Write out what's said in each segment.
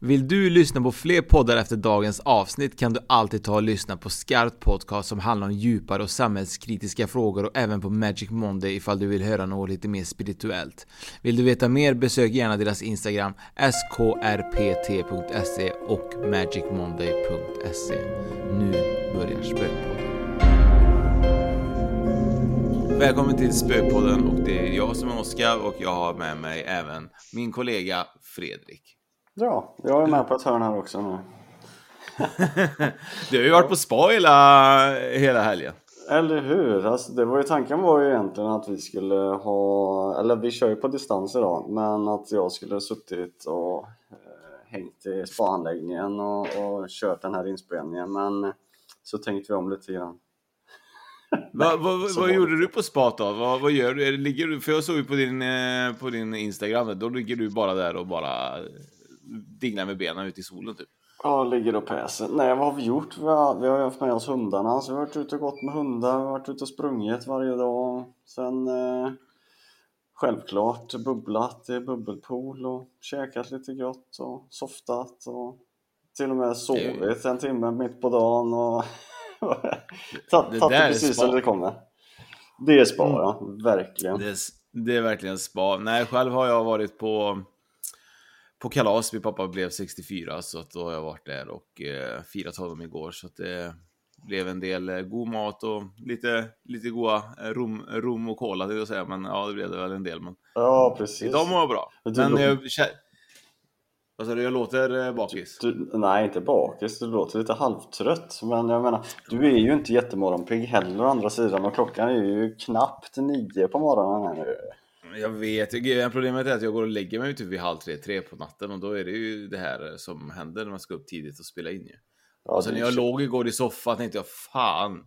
Vill du lyssna på fler poddar efter dagens avsnitt kan du alltid ta och lyssna på Skarpt Podcast som handlar om djupare och samhällskritiska frågor och även på Magic Monday ifall du vill höra något lite mer spirituellt. Vill du veta mer besök gärna deras Instagram skrpt.se och magicmonday.se. Nu börjar Spökpodden. Välkommen till Spökpodden och det är jag som är Oskar och jag har med mig även min kollega Fredrik. Ja, jag är med på ett hörn här också nu. du har ju varit på spa hela, hela helgen. Eller hur? Alltså, det var ju, tanken var ju egentligen att vi skulle ha, eller vi kör ju på distans idag, men att jag skulle suttit och eh, hängt i spaanläggningen och, och kört den här inspelningen, men så tänkte vi om lite grann. Va, va, vad gjorde du på spat då? Vad, vad gör du? Ligger du? För jag såg ju på din, eh, på din Instagram, då ligger du bara där och bara dinglar med benen ute i solen typ. Ja, ligger och päser. Nej, vad har vi gjort? Vi har, vi har haft med oss hundarna, så vi har varit ute och gått med hundar, vi har varit ute och sprungit varje dag. Sen eh, självklart bubblat i bubbelpool och käkat lite gott och softat och till och med sovit en timme mitt på dagen och tagit det, det precis som det kommer. Det är spa, mm. ja. Verkligen. Det är, det är verkligen spa. Nej, själv har jag varit på på kalas. Min pappa blev 64 så att då har jag varit där och eh, firat honom igår. Så att det blev en del eh, god mat och lite, lite goda eh, rom, rom och cola till att säga. Men ja, det blev det väl en del. Men ja, precis. Idag mår jag bra. Men, men jag, vad sa du, jag låter eh, bakis? Du, nej, inte bakis. Du låter lite halvtrött. Men jag menar, du är ju inte jättemorgonpigg heller å andra sidan och klockan är ju knappt nio på morgonen här nu. Jag vet, problemet är att jag går och lägger mig typ vid halv tre, tre på natten och då är det ju det här som händer när man ska upp tidigt och spela in ju. Ja, och sen när jag låg igår i soffan tänkte jag fan,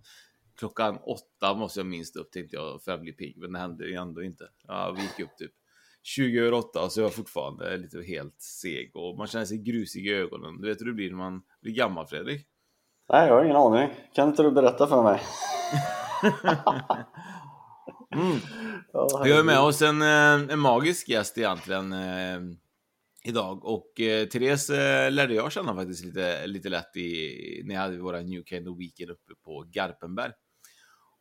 klockan åtta måste jag minst upp tänkte jag för att bli pigg, men det hände ju ändå inte. Ja, vi gick upp typ 20 över 8 så jag är fortfarande lite helt seg och man känner sig grusig i ögonen. Du vet hur det blir när man blir gammal Fredrik? Nej, jag har ingen aning. Kan inte du berätta för mig? Mm. Vi har med oss en, eh, en magisk gäst egentligen eh, idag och eh, Therese eh, lärde jag känna faktiskt lite, lite lätt i, när jag hade våra New Kind Weekend uppe på Garpenberg.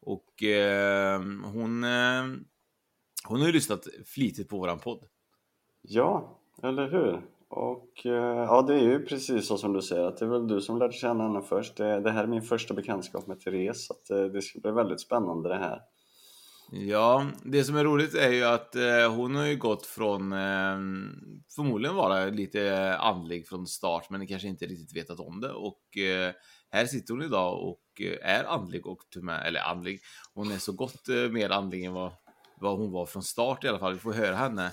Och eh, hon, eh, hon har ju lyssnat flitigt på våran podd. Ja, eller hur? Och eh, ja, det är ju precis så som du säger att det är väl du som lärde känna henne först. Det, det här är min första bekantskap med Therese, så att, det ska bli väldigt spännande det här. Ja, det som är roligt är ju att eh, hon har ju gått från eh, förmodligen vara lite andlig från start, men kanske inte riktigt vetat om det. Och eh, här sitter hon idag och eh, är andlig och eller andlig. Hon är så gott eh, mer andlig än vad, vad hon var från start i alla fall. Vi får höra henne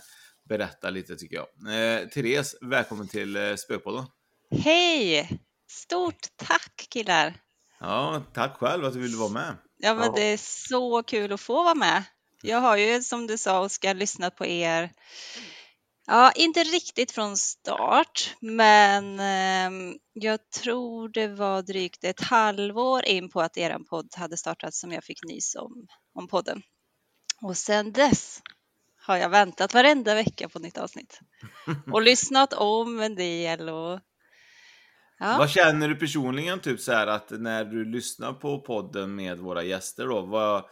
berätta lite tycker jag. Eh, Therese, välkommen till eh, Spökpodden. Hej! Stort tack killar! Ja, tack själv att du ville vara med. Ja, men det är så kul att få vara med. Jag har ju som du sa Oskar lyssnat på er. Ja, inte riktigt från start, men eh, jag tror det var drygt ett halvår in på att er podd hade startat som jag fick nys om, om podden. Och sen dess har jag väntat varenda vecka på nytt avsnitt och lyssnat om en del och Ja. Vad känner du personligen, typ så här att när du lyssnar på podden med våra gäster då, vad,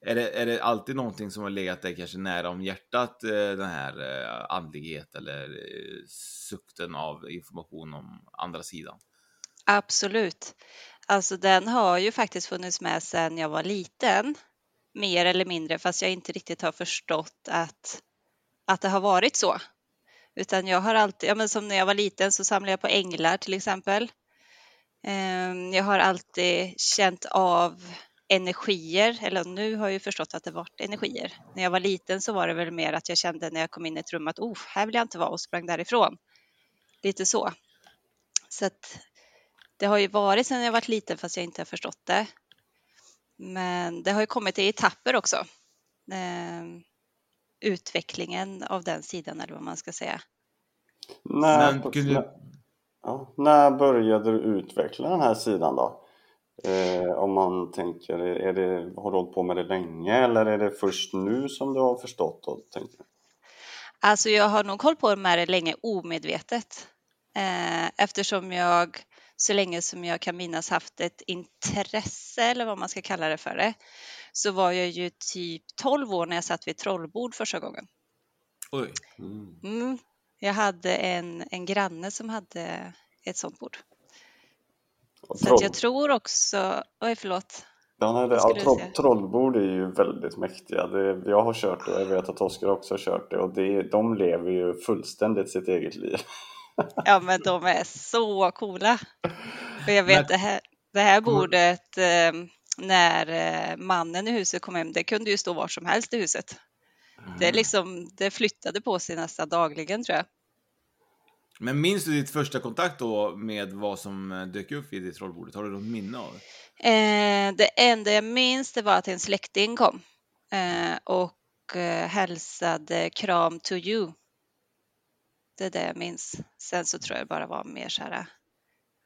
är, det, är det alltid någonting som har legat dig kanske nära om hjärtat, eh, den här eh, andlighet eller eh, sukten av information om andra sidan? Absolut. Alltså den har ju faktiskt funnits med sedan jag var liten, mer eller mindre, fast jag inte riktigt har förstått att, att det har varit så. Utan jag har alltid, ja men som när jag var liten så samlade jag på änglar till exempel. Ehm, jag har alltid känt av energier, eller nu har jag ju förstått att det varit energier. När jag var liten så var det väl mer att jag kände när jag kom in i ett rum att oh, här vill jag inte vara och sprang därifrån. Lite så. Så att det har ju varit sedan jag var liten fast jag inte har förstått det. Men det har ju kommit i etapper också. Ehm, Utvecklingen av den sidan eller vad man ska säga. När, Men, du... ja, när började du utveckla den här sidan då? Eh, om man tänker, är det, har du hållit på med det länge eller är det först nu som du har förstått? Då, tänker du? Alltså jag har nog hållit på med det länge omedvetet eh, eftersom jag så länge som jag kan minnas haft ett intresse eller vad man ska kalla det för det så var jag ju typ 12 år när jag satt vid trollbord första gången. Oj. Mm. Mm. Jag hade en, en granne som hade ett sånt bord. Så jag tror också, oj förlåt. Ja, nej, det, ja, troll, trollbord är ju väldigt mäktiga. Det, jag har kört det och jag vet att Oskar också har kört det och det, de lever ju fullständigt sitt eget liv. Ja men de är så coola. Och jag vet men... det här, det här bordet eh, när eh, mannen i huset kom hem, det kunde ju stå var som helst i huset. Mm. Det, liksom, det flyttade på sig nästan dagligen tror jag. Men minns du ditt första kontakt då med vad som eh, dök upp vid det trollbordet? Har du något minne av det? Eh, det enda jag minns det var att en släkting kom eh, och eh, hälsade kram to you. Det är det jag minns. Sen så tror jag bara var mer så här,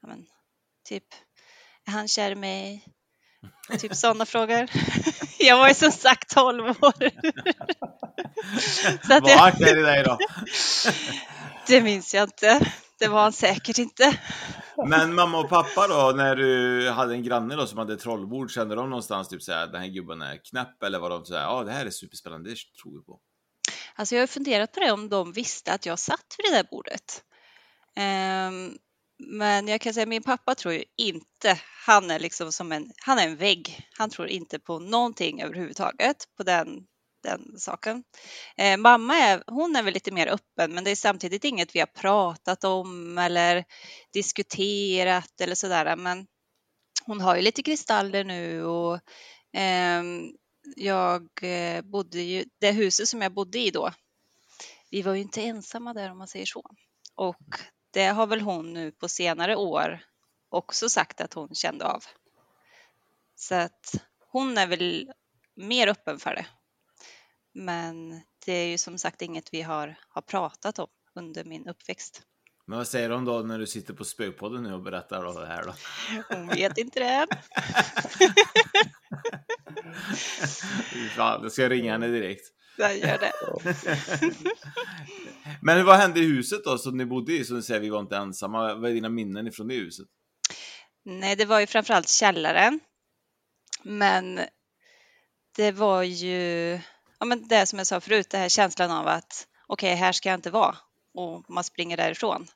ja, men, typ, är han kär i mig? Typ sådana frågor. Jag var ju som sagt 12 år. Så att var han kär i dig då? Det minns jag inte. Det var han säkert inte. Men mamma och pappa då, när du hade en granne då som hade trollbord, kände de någonstans typ såhär, den här gubben är knäpp eller var de såhär, ja det här är superspännande, det tror vi på? Alltså jag har funderat på det om de visste att jag satt vid det där bordet. Um, men jag kan säga min pappa tror ju inte, han är liksom som en, han är en vägg. Han tror inte på någonting överhuvudtaget på den, den saken. Eh, mamma är, hon är väl lite mer öppen men det är samtidigt inget vi har pratat om eller diskuterat eller sådär. Men hon har ju lite kristaller nu och ehm, eh, jag bodde ju, det huset som jag bodde i då, vi var ju inte ensamma där om man säger så. Och det har väl hon nu på senare år också sagt att hon kände av. Så att hon är väl mer öppen för det. Men det är ju som sagt inget vi har, har pratat om under min uppväxt. Men vad säger de då när du sitter på Spökpodden nu och berättar om det här då? Hon vet inte det. Fan, då ska jag ringa henne direkt. Jag gör det. Men vad hände i huset då som ni bodde i? Som du säger, vi var inte ensamma. Vad är dina minnen ifrån det huset? Nej, det var ju framförallt källaren. Men det var ju, ja men det som jag sa förut, det här känslan av att okej, okay, här ska jag inte vara och man springer därifrån.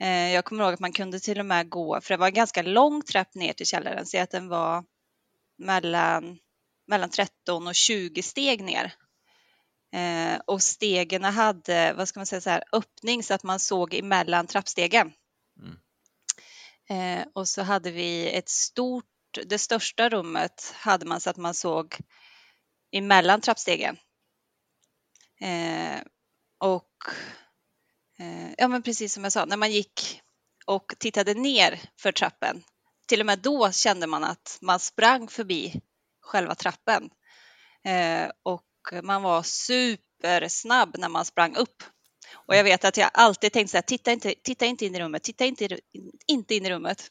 Eh, jag kommer ihåg att man kunde till och med gå, för det var en ganska lång trapp ner till källaren, så att den var mellan, mellan 13 och 20 steg ner. Eh, och stegen hade, vad ska man säga, så här, öppning så att man såg emellan trappstegen. Mm. Eh, och så hade vi ett stort, det största rummet hade man så att man såg emellan trappstegen. Eh, och eh, ja, men precis som jag sa, när man gick och tittade ner för trappen, till och med då kände man att man sprang förbi själva trappen. Eh, och man var supersnabb när man sprang upp. Och jag vet att jag alltid tänkte så här, titta inte, titta inte in i rummet, titta inte, inte in i rummet.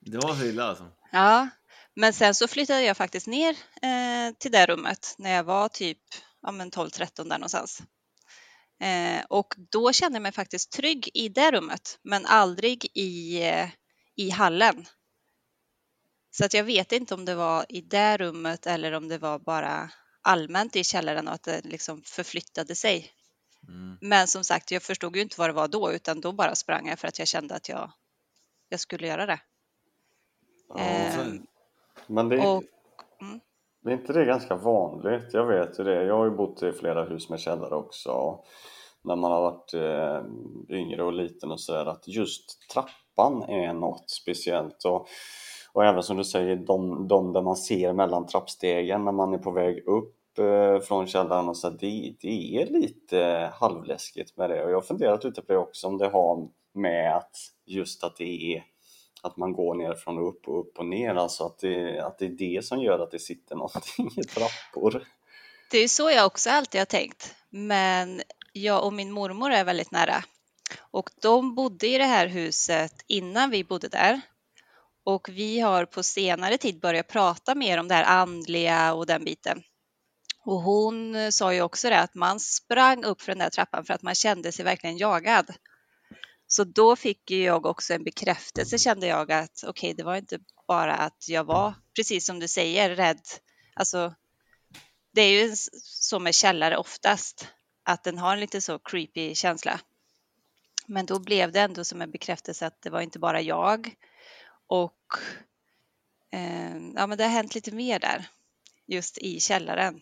Det var så illa alltså? Ja, men sen så flyttade jag faktiskt ner eh, till det rummet när jag var typ ja, 12-13 där någonstans. Eh, och då kände jag mig faktiskt trygg i det rummet, men aldrig i, eh, i hallen. Så att jag vet inte om det var i det rummet eller om det var bara allmänt i källaren och att det liksom förflyttade sig. Mm. Men som sagt, jag förstod ju inte vad det var då, utan då bara sprang jag för att jag kände att jag, jag skulle göra det. Ja, ehm, men det, och, mm. det är inte det ganska vanligt? Jag vet ju det. Jag har ju bott i flera hus med källare också. När man har varit eh, yngre och liten och sådär, att just trappan är något speciellt. Och, och även som du säger, de, de där man ser mellan trappstegen när man är på väg upp Eh, från källaren och så det, det är lite halvläskigt med det och jag har funderat lite på det också om det har med att just att det är att man går nerifrån och upp och upp och ner, alltså att det, att det är det som gör att det sitter någonting i trappor. Det är så jag också alltid har tänkt, men jag och min mormor är väldigt nära och de bodde i det här huset innan vi bodde där. Och vi har på senare tid börjat prata mer om det här andliga och den biten. Och hon eh, sa ju också det att man sprang upp för den där trappan för att man kände sig verkligen jagad. Så då fick jag också en bekräftelse kände jag att okej, okay, det var inte bara att jag var, precis som du säger, rädd. Alltså, det är ju så med källare oftast, att den har en lite så creepy känsla. Men då blev det ändå som en bekräftelse att det var inte bara jag. Och eh, ja, men det har hänt lite mer där, just i källaren.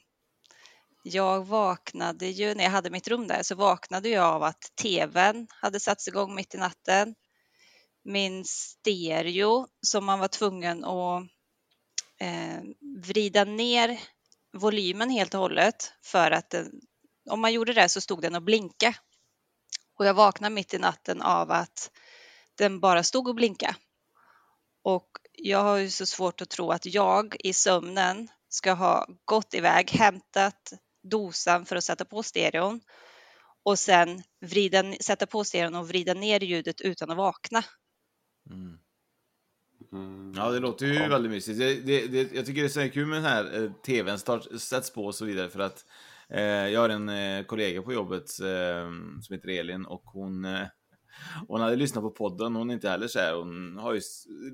Jag vaknade ju, när jag hade mitt rum där, så vaknade jag av att tvn hade satts igång mitt i natten. Min stereo som man var tvungen att eh, vrida ner volymen helt och hållet för att den, om man gjorde det så stod den och blinka. Och jag vaknade mitt i natten av att den bara stod och blinka. Och jag har ju så svårt att tro att jag i sömnen ska ha gått iväg, hämtat dosan för att sätta på stereon och sen vrida, sätta på stereon och vrida ner ljudet utan att vakna. Mm. Mm. Ja, det låter ju ja. väldigt mysigt. Det, det, det, jag tycker det är så kul med den här eh, tvn start, sätts på och så vidare för att eh, jag har en eh, kollega på jobbet eh, som heter Elin och hon eh, hon hade lyssnat på podden, hon är inte heller så här, hon har ju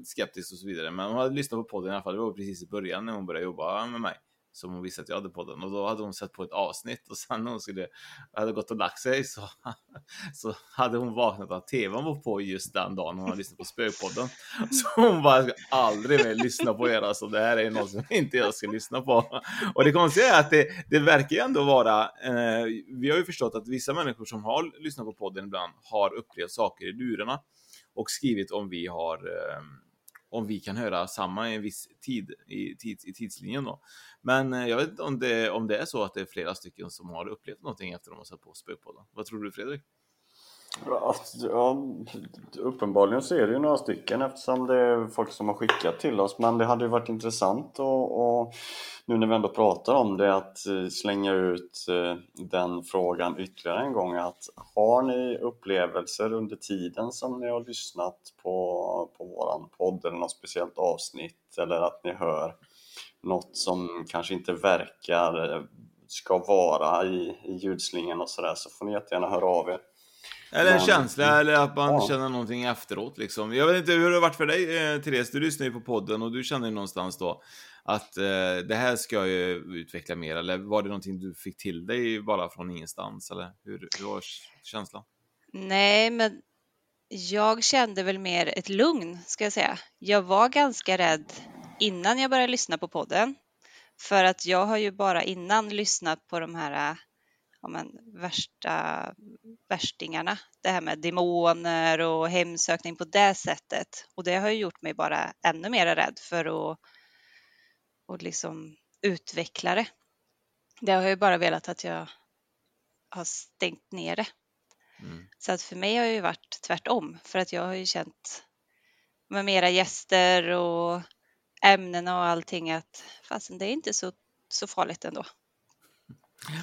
skeptisk och så vidare, men hon hade lyssnat på podden i alla fall, det var precis i början när hon började jobba med mig som hon visste att jag hade podden och då hade hon sett på ett avsnitt och sen när hon skulle hade gått och lagt sig så, så hade hon vaknat att tvn var på just den dagen hon hade lyssnat på spökpodden. Så hon bara, jag ska aldrig mer lyssna på er alltså, det här är något som inte jag ska lyssna på. Och det konstiga är att det, det verkar ju ändå vara, eh, vi har ju förstått att vissa människor som har lyssnat på podden ibland har upplevt saker i lurarna och skrivit om vi har eh, om vi kan höra samma i en viss tid i, tids, i tidslinjen då. Men eh, jag vet inte om det, om det är så att det är flera stycken som har upplevt någonting efter att de har satt på Spökpodden. Vad tror du Fredrik? Ja, uppenbarligen så är det ju några stycken eftersom det är folk som har skickat till oss. Men det hade ju varit intressant och, och nu när vi ändå pratar om det att eh, slänga ut eh, den frågan ytterligare en gång. Att har ni upplevelser under tiden som ni har lyssnat på, på våran podd eller något speciellt avsnitt? Eller att ni hör något som kanske inte verkar eh, ska vara i, i ljudslingan och sådär så får ni jättegärna höra av er. Eller en känsla, eller att man ja. känner någonting efteråt liksom. Jag vet inte hur det har varit för dig, eh, Therese. Du lyssnar ju på podden och du känner ju någonstans då att eh, det här ska jag ju utveckla mer. Eller var det någonting du fick till dig bara från ingenstans? Eller hur, hur var känslan? Nej, men jag kände väl mer ett lugn, ska jag säga. Jag var ganska rädd innan jag började lyssna på podden. För att jag har ju bara innan lyssnat på de här ja, men, värsta värstingarna. Det här med demoner och hemsökning på det sättet. Och det har ju gjort mig bara ännu mer rädd för att och liksom utveckla det. Det har ju bara velat att jag har stängt ner det. Mm. Så att för mig har det ju varit tvärtom för att jag har ju känt med mera gäster och ämnen och allting att fasen det är inte så, så farligt ändå.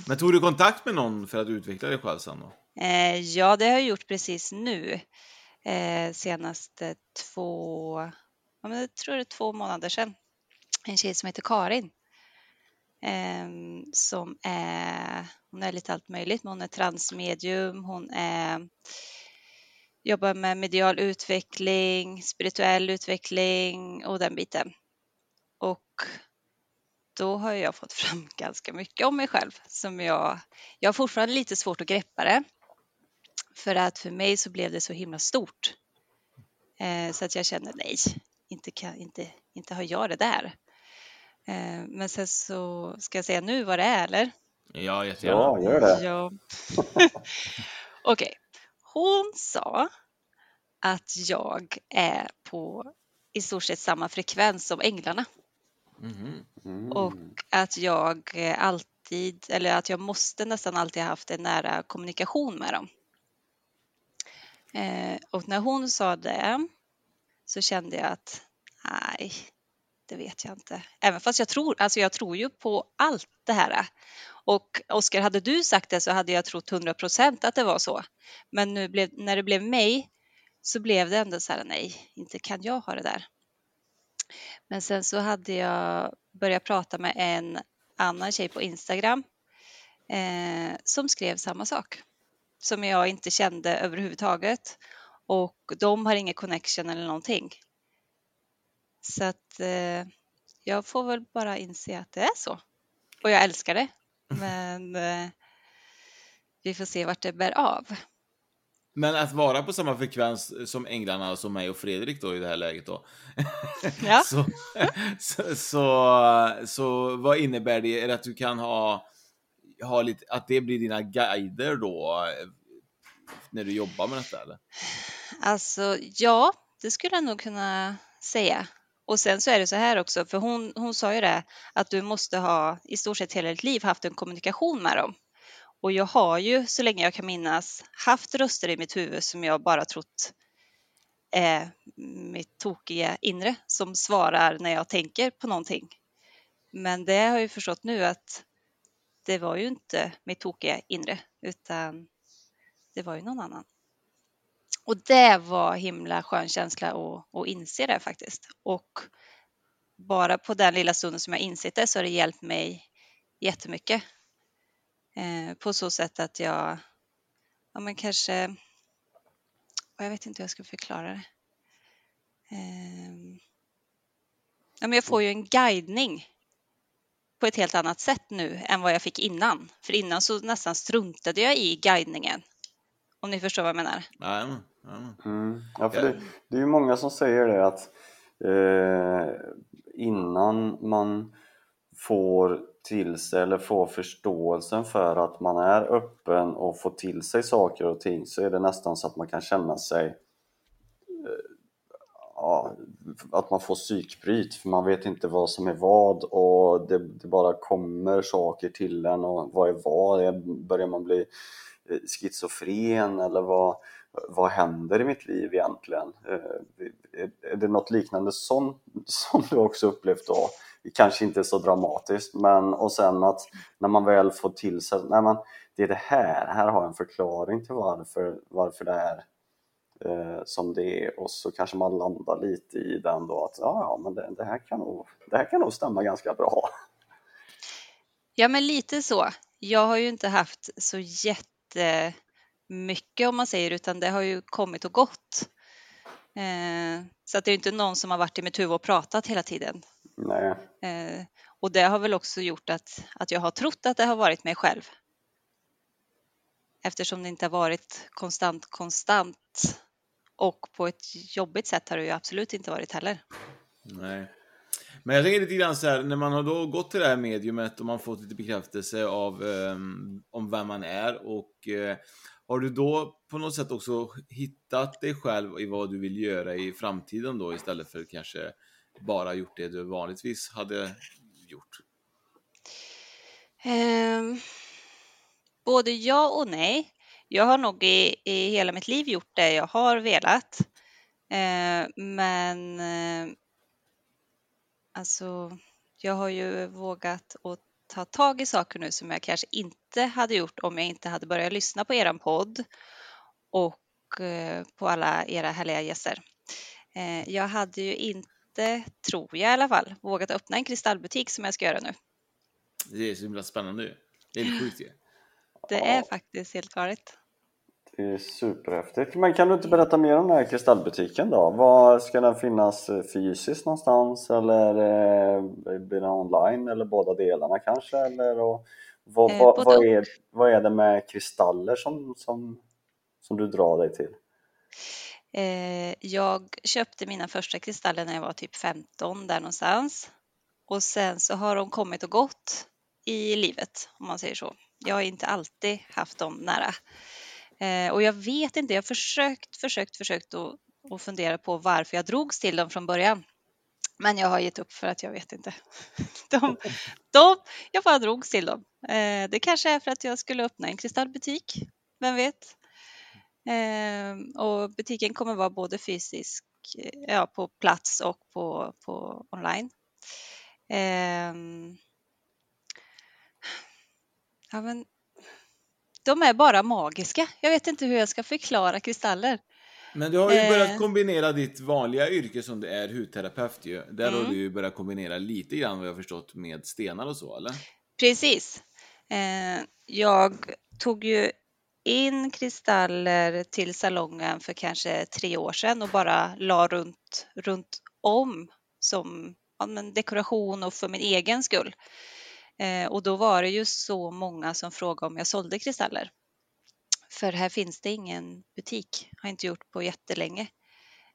Men tog du kontakt med någon för att utveckla dig själv sen då? Eh, ja, det har jag gjort precis nu. Eh, senaste två, ja, men jag tror det är två månader sedan. En tjej som heter Karin. Eh, som är, hon är lite allt möjligt, men hon är transmedium, hon är jobbar med medial utveckling, spirituell utveckling och den biten. Och då har jag fått fram ganska mycket om mig själv som jag, jag har fortfarande lite svårt att greppa det. För att för mig så blev det så himla stort. Eh, så att jag kände nej, inte, kan, inte, inte har jag det där. Eh, men sen så ska jag säga nu vad det är eller? Ja, jättegärna. Ja, gör det. Ja. Okej, okay. hon sa att jag är på i stort sett samma frekvens som änglarna. Mm. Och att jag eh, alltid, eller att jag måste nästan alltid haft en nära kommunikation med dem. Eh, och när hon sa det så kände jag att nej, det vet jag inte. Även fast jag tror, alltså jag tror ju på allt det här. Och Oskar, hade du sagt det så hade jag trott 100 procent att det var så. Men nu blev, när det blev mig så blev det ändå så här, nej, inte kan jag ha det där. Men sen så hade jag börjat prata med en annan tjej på Instagram eh, som skrev samma sak som jag inte kände överhuvudtaget och de har ingen connection eller någonting. Så att eh, jag får väl bara inse att det är så. Och jag älskar det. Men eh, vi får se vart det bär av. Men att vara på samma frekvens som änglarna, som mig och Fredrik då i det här läget då. Ja. så, så, så, så vad innebär det? Är det att du kan ha, ha lite, att det blir dina guider då? När du jobbar med detta eller? Alltså ja, det skulle jag nog kunna säga. Och sen så är det så här också, för hon, hon sa ju det, att du måste ha i stort sett hela ditt liv haft en kommunikation med dem. Och jag har ju så länge jag kan minnas haft röster i mitt huvud som jag bara trott är mitt tokiga inre som svarar när jag tänker på någonting. Men det har jag ju förstått nu att det var ju inte mitt tokiga inre utan det var ju någon annan. Och det var himla skön känsla att, att inse det faktiskt. Och bara på den lilla stunden som jag insett det så har det hjälpt mig jättemycket. Eh, på så sätt att jag, ja men kanske, jag vet inte hur jag ska förklara det. Eh, ja men jag får ju en guidning på ett helt annat sätt nu än vad jag fick innan. För innan så nästan struntade jag i guidningen. Om ni förstår vad jag menar. Jajamän. Mm. Ja, för det, det är ju många som säger det att eh, innan man får till sig eller få förståelsen för att man är öppen och får till sig saker och ting så är det nästan så att man kan känna sig eh, ja, att man får psykbryt för man vet inte vad som är vad och det, det bara kommer saker till en och vad är vad? Börjar man bli eh, schizofren eller vad, vad händer i mitt liv egentligen? Eh, är det något liknande som, som du också upplevt då? Kanske inte så dramatiskt, men och sen att när man väl får till sig, nej men det är det här, här har jag en förklaring till varför, varför det är eh, som det är och så kanske man landar lite i den då att ja, ja men det, det, här kan nog, det här kan nog stämma ganska bra. Ja, men lite så. Jag har ju inte haft så jättemycket om man säger, utan det har ju kommit och gått. Eh, så att det är inte någon som har varit i mitt huvud och pratat hela tiden. Nej. Eh, och det har väl också gjort att, att jag har trott att det har varit mig själv. Eftersom det inte har varit konstant, konstant. Och på ett jobbigt sätt har det ju absolut inte varit heller. Nej. Men jag tänker lite grann så här, när man har då gått till det här mediumet och man fått lite bekräftelse av um, om vem man är och uh, har du då på något sätt också hittat dig själv i vad du vill göra i framtiden då istället för kanske bara gjort det du vanligtvis hade gjort? Um, både ja och nej. Jag har nog i, i hela mitt liv gjort det jag har velat. Uh, men uh, alltså, jag har ju vågat att ta tag i saker nu som jag kanske inte hade gjort om jag inte hade börjat lyssna på eran podd och uh, på alla era härliga gäster. Jag hade ju inte inte, tror jag i alla fall, vågat öppna en kristallbutik som jag ska göra nu. Det är så himla spännande. Det är helt sjukt ju. Det är faktiskt helt galet. Det är superhäftigt. Men kan du inte berätta mer om den här kristallbutiken då? Var ska den finnas eh, fysiskt någonstans eller eh, blir den online eller båda delarna kanske? Eller, och vad, Eh, vad, vad, är, vad är det med kristaller som, som, som du drar dig till? Eh, jag köpte mina första kristaller när jag var typ 15 där någonstans. Och sen så har de kommit och gått i livet om man säger så. Jag har inte alltid haft dem nära. Eh, och jag vet inte, jag har försökt, försökt, försökt att, att fundera på varför jag drogs till dem från början. Men jag har gett upp för att jag vet inte. De, de, jag bara drogs till dem. Eh, det kanske är för att jag skulle öppna en kristallbutik, vem vet? Eh, och butiken kommer vara både fysisk, eh, ja, på plats och på, på online. Ehm, ja, men de är bara magiska. Jag vet inte hur jag ska förklara kristaller. Men du har ju Eh. börjat kombinera ditt vanliga yrke som det är hudterapeut ju. Där har Mm. du ju börjat kombinera lite grann vad jag har förstått med stenar och så eller? Precis. Eh, jag tog ju in kristaller till salongen för kanske tre år sedan och bara la runt, runt om som ja, men dekoration och för min egen skull. Eh, och då var det ju så många som frågade om jag sålde kristaller. För här finns det ingen butik, har inte gjort på jättelänge.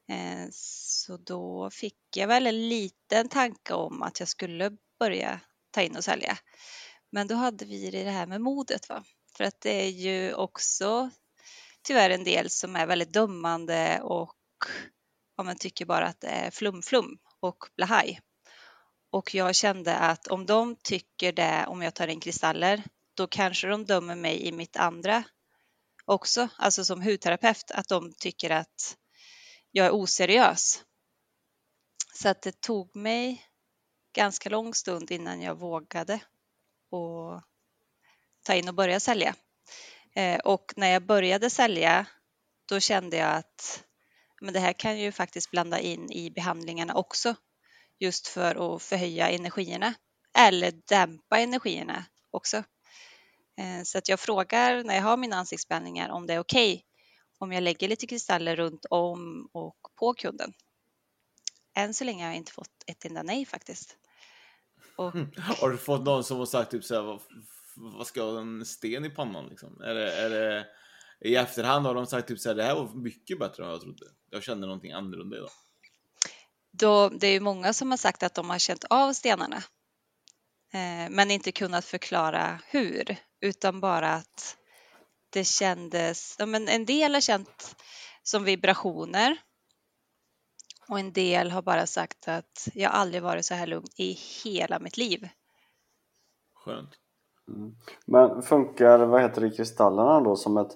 Eh, så då fick jag väl en liten tanke om att jag skulle börja ta in och sälja. Men då hade vi det här med modet. Va? För att det är ju också tyvärr en del som är väldigt dömande och ja, man tycker bara att det är flum-flum och blahaj. Och jag kände att om de tycker det om jag tar in kristaller, då kanske de dömer mig i mitt andra också, alltså som hudterapeut, att de tycker att jag är oseriös. Så att det tog mig ganska lång stund innan jag vågade och ta in och börja sälja. Eh, och när jag började sälja, då kände jag att men det här kan ju faktiskt blanda in i behandlingarna också, just för att förhöja energierna eller dämpa energierna också. Eh, så att jag frågar när jag har mina ansiktsbehandlingar om det är okej okay om jag lägger lite kristaller runt om och på kunden. Än så länge har jag inte fått ett enda nej faktiskt. Och Har du fått någon som har sagt typ så här vad ska jag ha en sten i pannan liksom? Är det, är det, I efterhand har de sagt typ såhär, det här var mycket bättre än vad jag trodde. Jag kände någonting annorlunda idag. då, det är ju många som har sagt att de har känt av stenarna eh, men inte kunnat förklara hur, utan bara att det kändes, ja, men en del har känt som vibrationer och en del har bara sagt att jag aldrig varit så här lugn i hela mitt liv. Skönt. Mm. Men funkar, vad heter det, kristallerna då som ett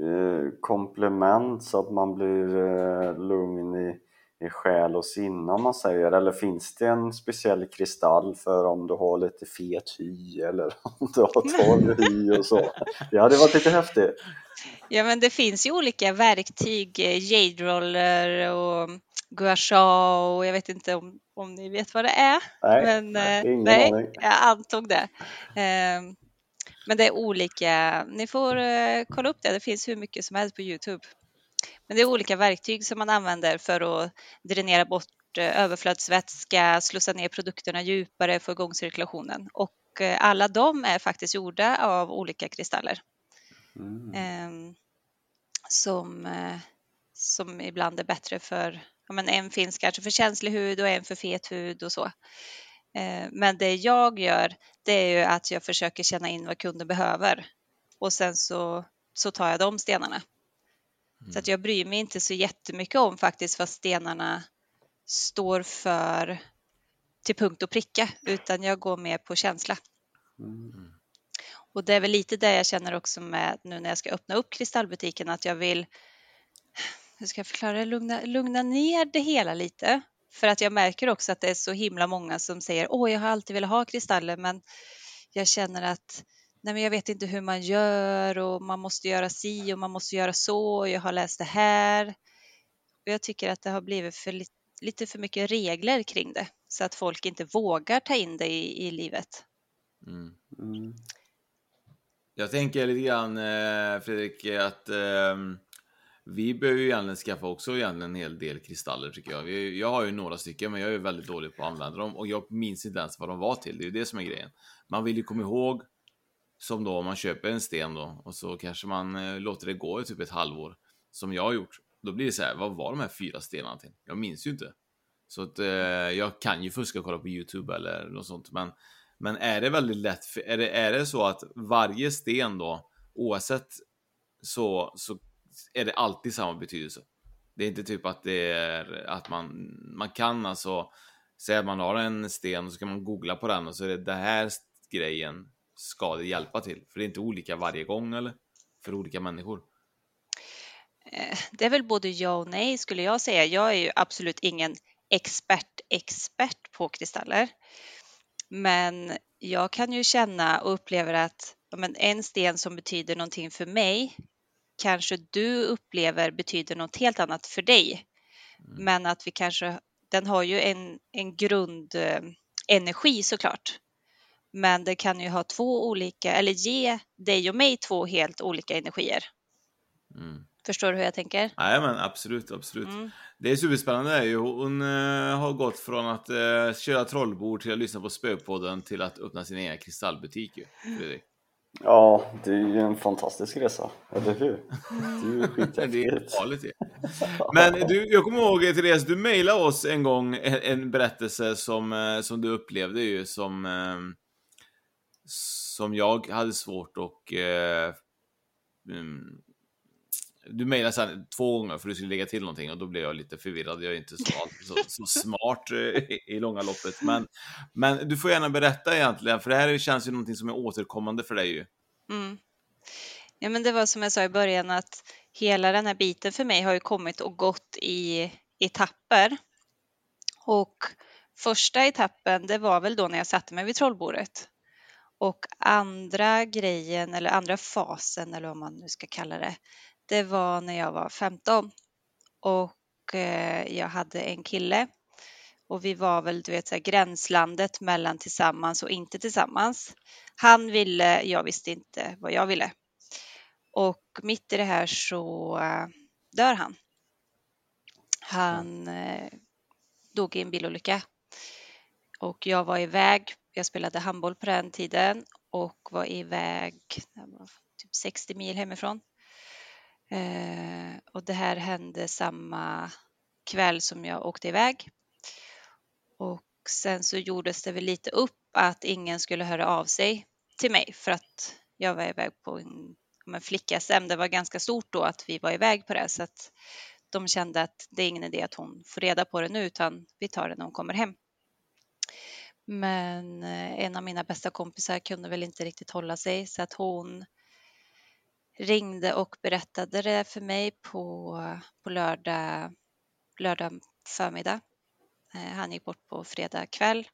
eh, komplement så att man blir eh, lugn i, i själ och sinne om man säger? Eller finns det en speciell kristall för om du har lite fet hy eller om du har torr hy och så? Det hade varit lite häftigt. Ja, men det finns ju olika verktyg, eh, jade roller och gua sha och jag vet inte om, om ni vet vad det är. Nej, men, nej, eh, nej jag antog det. Ehm, Men det är olika, ni får eh, kolla upp det, det finns hur mycket som helst på Youtube. Men det är olika verktyg som man använder för att dränera bort eh, överflödsvätska, slussa ner produkterna djupare, få igång cirkulationen. Och alla de är faktiskt gjorda av olika kristaller. Mm. Ehm, som, som ibland är bättre för, men en finns kanske för känslig hud och en för fet hud och så. Eh, Men det jag gör, det är ju att jag försöker känna in vad kunden behöver och sen så, så tar jag de stenarna. Så att jag bryr mig inte så jättemycket om faktiskt vad stenarna står för till punkt och pricka, utan jag går mer på känsla. Mm. Och det är väl lite det jag känner också med nu när jag ska öppna upp kristallbutiken, att jag vill, hur ska jag förklara det, lugna, lugna ner det hela lite. För att jag märker också att det är så himla många som säger, åh, jag har alltid velat ha kristaller, men jag känner att nej, men jag vet inte hur man gör och man måste göra si och man måste göra så och jag har läst det här. Och jag tycker att det har blivit för li- lite för mycket regler kring det så att folk inte vågar ta in det i, i livet. Mm. Mm. Jag tänker lite grann eh, Fredrik att eh, vi behöver ju egentligen skaffa också egentligen en hel del kristaller tycker jag. Jag har ju några stycken men jag är väldigt dålig på att använda dem och jag minns inte ens vad de var till. Det är ju det som är grejen. Man vill ju komma ihåg som då om man köper en sten då och så kanske man eh, låter det gå i typ ett halvår som jag har gjort. Då blir det så här, vad var de här fyra stenarna till? Jag minns ju inte. Så att eh, jag kan ju fuska och kolla på Youtube eller något sånt men men är det väldigt lätt, för, är det, är det så att varje sten då, oavsett så, så är det alltid samma betydelse? Det är inte typ att det är att man, man kan alltså säga att man har en sten och så kan man googla på den och så är det den här grejen ska det hjälpa till? För det är inte olika varje gång eller? För olika människor? Eh, det är väl både ja och nej skulle jag säga. Jag är ju absolut ingen expert expert på kristaller. Men jag kan ju känna och upplever att men en sten som betyder någonting för mig kanske du upplever betyder något helt annat för dig. Mm. Men att vi kanske, den har ju en, en grundenergi såklart. Men det kan ju ha två olika, eller ge dig och mig två helt olika energier. Mm. Förstår du hur jag tänker? Nej men absolut, absolut. Mm. Det är superspännande är ju, hon äh, har gått från att äh, köra trollbord till att lyssna på Spökpodden till att öppna sin egen kristallbutik ju, Fredrik. Ja, det är ju en fantastisk resa, eller hur? Det är ju skithäftigt. Men du, jag kommer ihåg Therese, du mejlade oss en gång en, berättelse som, eh, som du upplevde ju som som jag hade svårt att du mejlade sen två gånger för du skulle lägga till någonting och då blev jag lite förvirrad. Jag är inte så, så, så smart eh, i, i långa loppet. Men, men du får gärna berätta egentligen, för det här känns ju någonting som är återkommande för dig ju. Mm. Ja, men det var som jag sa i början att hela den här biten för mig har ju kommit och gått i etapper. Och första etappen, det var väl då när jag satte mig vid trollbordet. Och andra grejen, eller andra fasen, eller vad man nu ska kalla det, det var när jag var 15 och eh, jag hade en kille och vi var väl du vet så här, gränslandet mellan tillsammans och inte tillsammans. Han ville, jag visste inte vad jag ville. Och mitt i det här så eh, dör han. Han eh, dog i en bilolycka och jag var iväg. Jag spelade handboll på den tiden och var iväg typ 60 mil hemifrån Eh, och det här hände samma kväll som jag åkte iväg. Och sen så gjordes det väl lite upp att ingen skulle höra av sig till mig för att jag var iväg på en, en flicka-SM. Det var ganska stort då att vi var iväg på det så att de kände att det är ingen idé att hon får reda på det nu utan vi tar det när hon kommer hem. Men eh, en av mina bästa kompisar kunde väl inte riktigt hålla sig så att hon ringde och berättade det för mig på, på lördag, lördag förmiddag. Eh, han gick bort på fredag kväll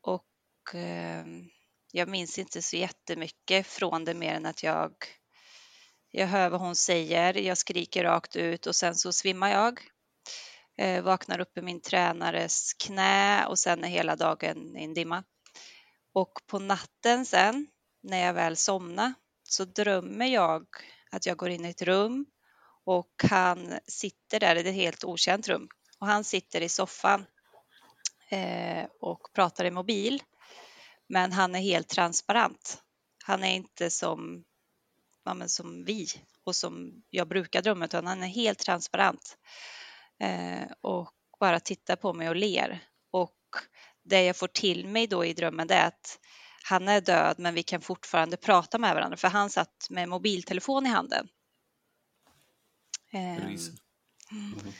och eh, jag minns inte så jättemycket från det mer än att jag, jag hör vad hon säger, jag skriker rakt ut och sen så svimmar jag. Eh, vaknar upp i min tränares knä och sen är hela dagen i en dimma. Och på natten sen, när jag väl somnade så drömmer jag att jag går in i ett rum och han sitter där, det är ett helt okänt rum, och han sitter i soffan eh, och pratar i mobil. Men han är helt transparent. Han är inte som, ja, men som vi och som jag brukar drömma, utan han är helt transparent eh, och bara tittar på mig och ler. Och det jag får till mig då i drömmen det är att han är död men vi kan fortfarande prata med varandra för han satt med mobiltelefon i handen. Mm.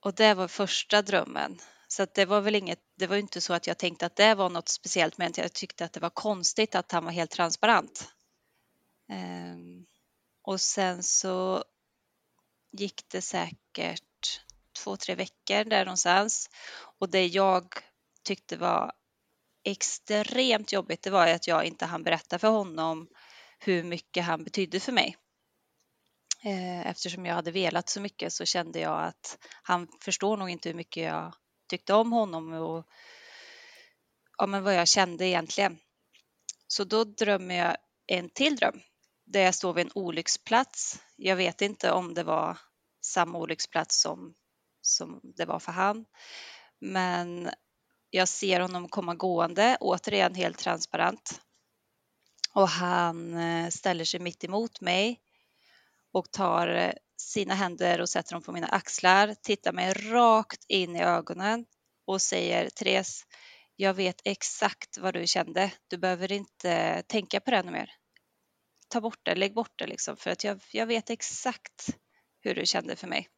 Och det var första drömmen. Så det var väl inget, det var inte så att jag tänkte att det var något speciellt men jag tyckte att det var konstigt att han var helt transparent. Um, och sen så gick det säkert två, tre veckor där någonstans och det jag tyckte var extremt jobbigt det var att jag inte hann berätta för honom hur mycket han betydde för mig. Eh, eftersom jag hade velat så mycket så kände jag att han förstår nog inte hur mycket jag tyckte om honom och ja, men vad jag kände egentligen. Så då drömmer jag en till dröm där jag står vid en olycksplats. Jag vet inte om det var samma olycksplats som, som det var för han. Men jag ser honom komma gående, återigen helt transparent. Och han eh, ställer sig mitt emot mig och tar eh, sina händer och sätter dem på mina axlar, tittar mig rakt in i ögonen och säger Therese, jag vet exakt vad du kände. Du behöver inte tänka på det mer. Ta bort det, lägg bort det liksom, för att jag, jag vet exakt hur du kände för mig.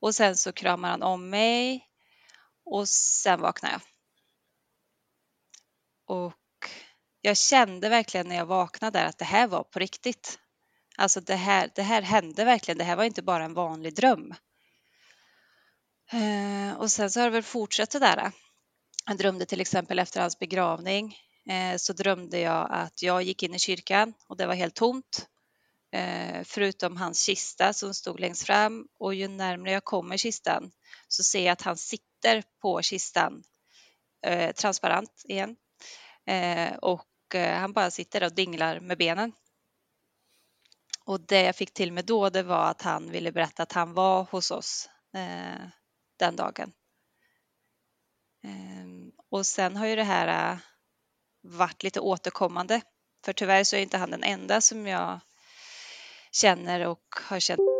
Och sen så kramar han om mig och sen vaknade jag. Och jag kände verkligen när jag vaknade att det här var på riktigt. Alltså det här, det här hände verkligen. Det här var inte bara en vanlig dröm. Eh, och sen så har det väl fortsatt det där. Jag drömde till exempel efter hans begravning eh, så drömde jag att jag gick in i kyrkan och det var helt tomt. Eh, förutom hans kista som stod längst fram och ju närmare jag kommer kistan så ser jag att han sitter på kistan eh, transparent igen eh, och eh, han bara sitter och dinglar med benen. Och det jag fick till mig då det var att han ville berätta att han var hos oss eh, den dagen. Ehm, och sen har ju det här eh, varit lite återkommande för tyvärr så är inte han den enda som jag känner och har känt.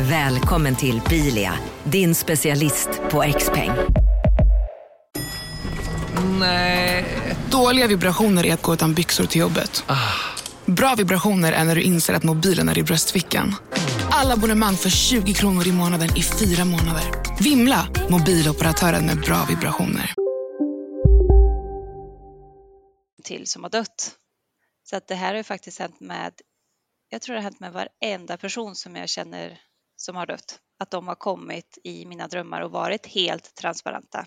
Välkommen till Bilia, din specialist på X-peng. Nej. Dåliga vibrationer är att gå utan byxor till jobbet. Bra vibrationer är när du inser att mobilen är i bröstfickan. Alla abonnemang för 20 kronor i månaden i fyra månader. Vimla! Mobiloperatören med bra vibrationer. Till som har dött. Så att det här har ju faktiskt hänt med, jag tror det har hänt med varenda person som jag känner som har dött. Att de har kommit i mina drömmar och varit helt transparenta.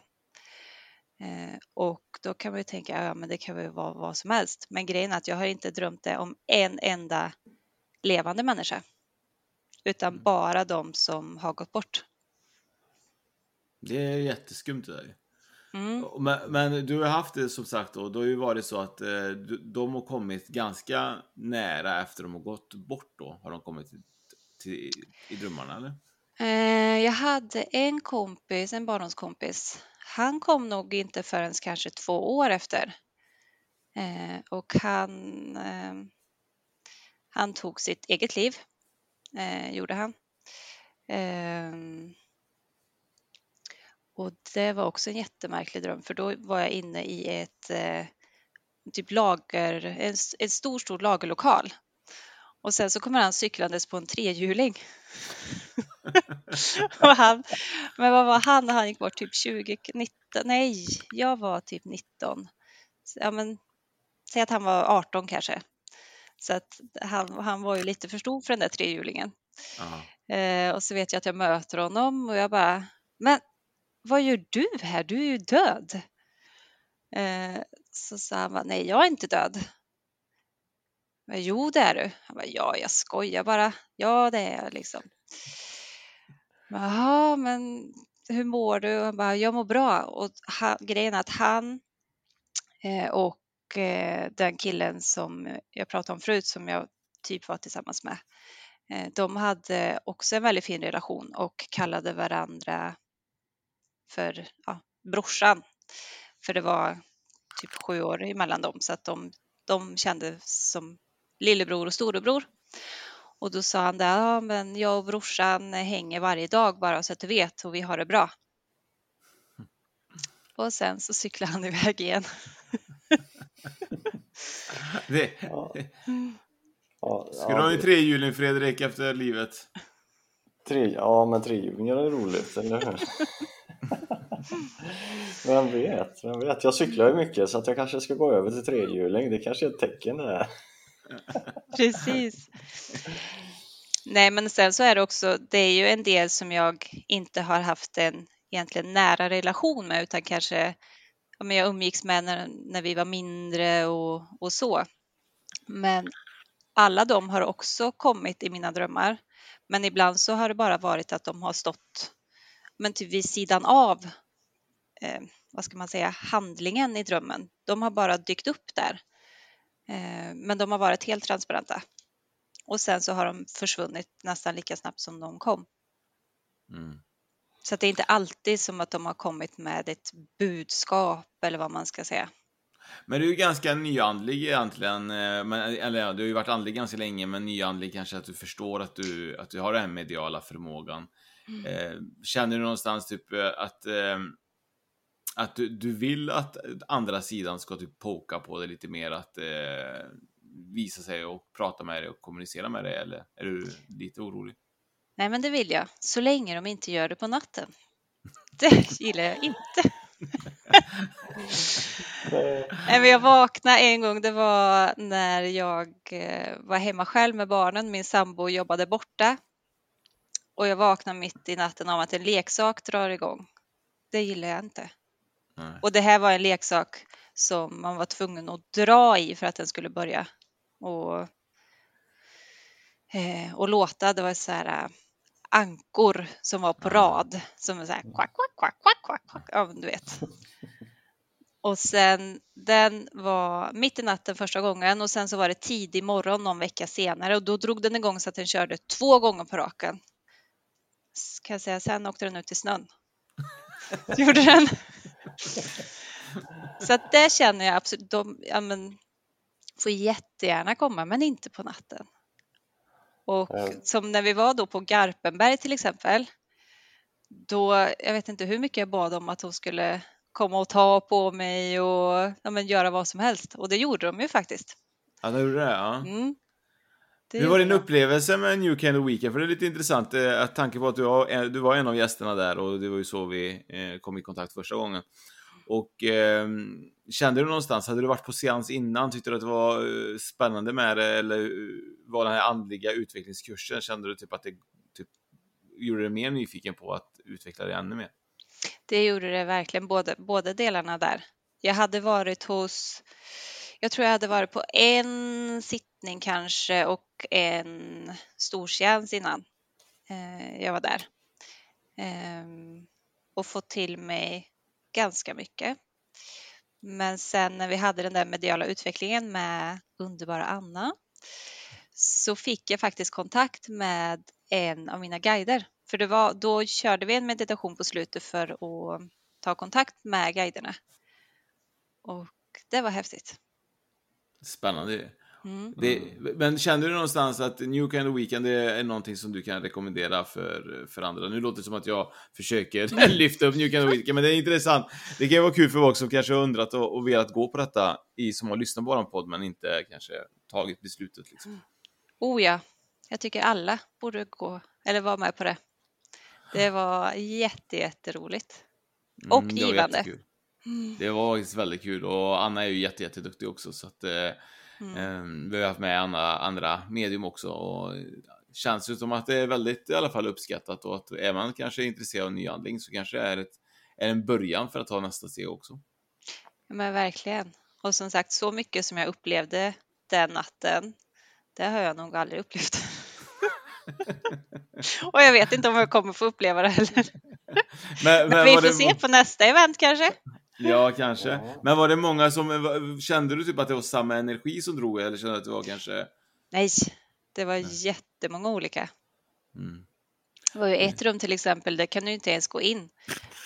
Eh, och då kan man ju tänka, ja men det kan väl vara vad som helst. Men grejen är att jag har inte drömt det om en enda levande människa. Utan mm. bara de som har gått bort. Det är jätteskumt det där. Mm. Men, men, du har haft det som sagt då, då har ju varit så att eh, de har kommit ganska nära efter de har gått bort då. Har de kommit till, i drömmarna eller? Eh, jag hade en kompis, en barndomskompis. Han kom nog inte förrän kanske två år efter. Eh, och han, eh, han tog sitt eget liv, gjorde han. Ehm, och det var också en jättemärklig dröm för då var jag inne i ett typ lager, en, en stor, stor lagerlokal och sen så kommer han cyklandes på en trehjuling. och han, men vad var han han gick bort? Typ 20, 19? Nej, jag var typ 19. Ja, men, säg att han var 18 kanske. Så att han, han var ju lite för stor för den där trehjulingen. Eh, och så vet jag att jag möter honom och jag bara, men vad gör du här? Du är ju död. Eh, så sa han, nej jag är inte död. Bara, jo, det är du. Han bara, ja, jag skojar bara. Ja, det är jag liksom. Jaha, men hur mår du? Han bara, jag mår bra. Och han, grejen är att han eh, och eh, den killen som jag pratade om förut som jag typ var tillsammans med. Eh, de hade också en väldigt fin relation och kallade varandra för ja, brorsan. För det var typ sju år emellan dem så att de, de kände som lillebror och storebror. Och då sa han där, ja men jag och brorsan hänger varje dag bara så att du vet och vi har det bra. Och sen så cyklade han iväg igen. det... Ska du ha en trehjuling Fredrik efter livet? Tre, ja men trehjulingar är roligt, eller hur? Vem vet, vem vet. Jag cyklar ju mycket så att jag kanske ska gå över till trehjuling. Det kanske är ett tecken det här. Precis. Nej, men sen så är det också, det är ju en del som jag inte har haft en egentligen nära relation med utan kanske ja, jag umgicks med när, när vi var mindre och, och så. Men alla de har också kommit i mina drömmar. Men ibland så har det bara varit att de har stått men typ vid sidan av eh, vad ska man säga, handlingen i drömmen. De har bara dykt upp där. Eh, men de har varit helt transparenta. Och sen så har de försvunnit nästan lika snabbt som de kom. Mm. Så det är inte alltid som att de har kommit med ett budskap eller vad man ska säga. Men du är ju ganska nyandlig egentligen, eh, men, eller ja, du har ju varit andlig ganska länge, men nyandlig kanske att du förstår att du, att du har den här mediala förmågan. Mm. Eh, känner du någonstans typ eh, att, eh, att du, du vill att andra sidan ska typ poka på dig lite mer, att eh, visa sig och prata med dig och kommunicera med dig, eller är du lite orolig? Nej, men det vill jag, så länge de inte gör det på natten. Det gillar jag inte. jag vaknade en gång, det var när jag eh, var hemma själv med barnen. Min sambo jobbade borta. Och jag vaknade mitt i natten av att en leksak drar igång. Det gillar jag inte. Nej. Och det här var en leksak som man var tvungen att dra i för att den skulle börja och, eh, och låta. Det var så här eh, ankor som var på rad som så här kvack, kvack, kvack, kvack, kvack, kvack. Ja, du vet. Och sen den var mitt i natten första gången och sen så var det tidig morgon någon vecka senare och då drog den igång så att den körde två gånger på raken. Kan jag säga, sen åkte den ut i snön. Gjorde den. Så att det känner jag absolut, de ja, men, får jättegärna komma men inte på natten. Och som när vi var då på Garpenberg till exempel. Då, jag vet inte hur mycket jag bad om att hon skulle komma och ta på mig och ja, men, göra vad som helst. Och det gjorde de ju faktiskt. Ja, de gjorde det? Ja. Mm. Det Hur var din upplevelse med New of Weekend? För det är lite intressant, eh, att tanke på att du var, du var en av gästerna där och det var ju så vi eh, kom i kontakt första gången. Och eh, kände du någonstans, hade du varit på seans innan, tyckte du att det var eh, spännande med det eller var den här andliga utvecklingskursen, kände du typ att det typ, gjorde dig mer nyfiken på att utveckla det ännu mer? Det gjorde det verkligen, båda delarna där. Jag hade varit hos, jag tror jag hade varit på en sittning kanske och en storseans innan eh, jag var där. Ehm, och fått till mig ganska mycket. Men sen när vi hade den där mediala utvecklingen med underbara Anna så fick jag faktiskt kontakt med en av mina guider. För det var, då körde vi en meditation på slutet för att ta kontakt med guiderna. Och det var häftigt. Spännande mm. det, Men kände du någonstans att New Kind of Weekend är någonting som du kan rekommendera för, för andra? Nu låter det som att jag försöker lyfta upp New Kind of Weekend, men det är intressant. Det kan vara kul för folk som kanske har undrat och, och velat gå på detta, i, som har lyssnat på vår podd, men inte kanske tagit beslutet. Liksom. Oh ja, jag tycker alla borde gå, eller vara med på det. Det var jätte, jätteroligt. Och mm, givande. Mm. Det var faktiskt väldigt kul och Anna är ju jätte, jätteduktig också så att eh, mm. eh, vi har haft med andra, andra medium också och känns ju som att det är väldigt i alla fall uppskattat och att är man kanske intresserad av nyandling så kanske det är, ett, är en början för att ta nästa steg också. Ja, men verkligen. Och som sagt, så mycket som jag upplevde den natten, det har jag nog aldrig upplevt. Och jag vet inte om jag kommer få uppleva det heller. Men, men vi får det... se på nästa event kanske. Ja, kanske. Men var det många som, kände du typ att det var samma energi som drog eller kände du att det var kanske? Nej, det var Nej. jättemånga olika. Mm. Det var ju ett rum till exempel, där kan du inte ens gå in.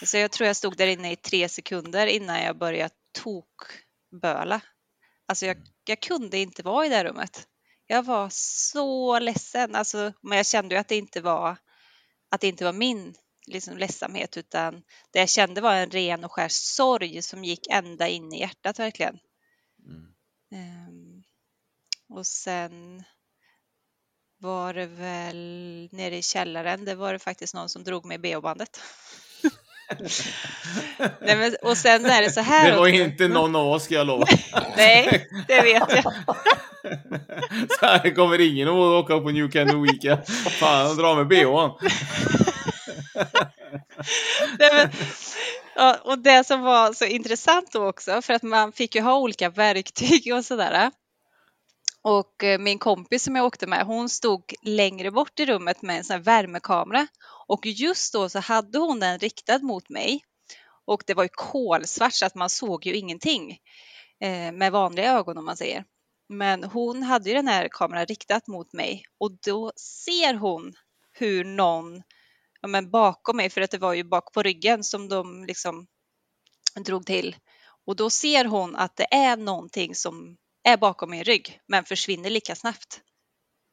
Så jag tror jag stod där inne i tre sekunder innan jag började tokböla. Alltså jag, jag kunde inte vara i det rummet. Jag var så ledsen, alltså, men jag kände ju att det inte var, att det inte var min liksom, ledsamhet utan det jag kände var en ren och skär sorg som gick ända in i hjärtat verkligen. Mm. Um, och sen var det väl nere i källaren, det var det faktiskt någon som drog mig bh-bandet. Nej, men, och sen är det så här Det var också. inte någon av oss ska jag lova. Nej, det vet jag. Så här kommer ingen att åka på New Canoe Weekend. Fan, dra med bhn. Nej, men, ja, och det som var så intressant då också, för att man fick ju ha olika verktyg och sådär. Och eh, min kompis som jag åkte med, hon stod längre bort i rummet med en sån här värmekamera. Och just då så hade hon den riktad mot mig. Och det var ju kolsvart så att man såg ju ingenting eh, med vanliga ögon om man säger. Men hon hade ju den här kameran riktad mot mig och då ser hon hur någon ja, men bakom mig, för att det var ju bak på ryggen som de liksom drog till. Och då ser hon att det är någonting som är bakom min rygg, men försvinner lika snabbt.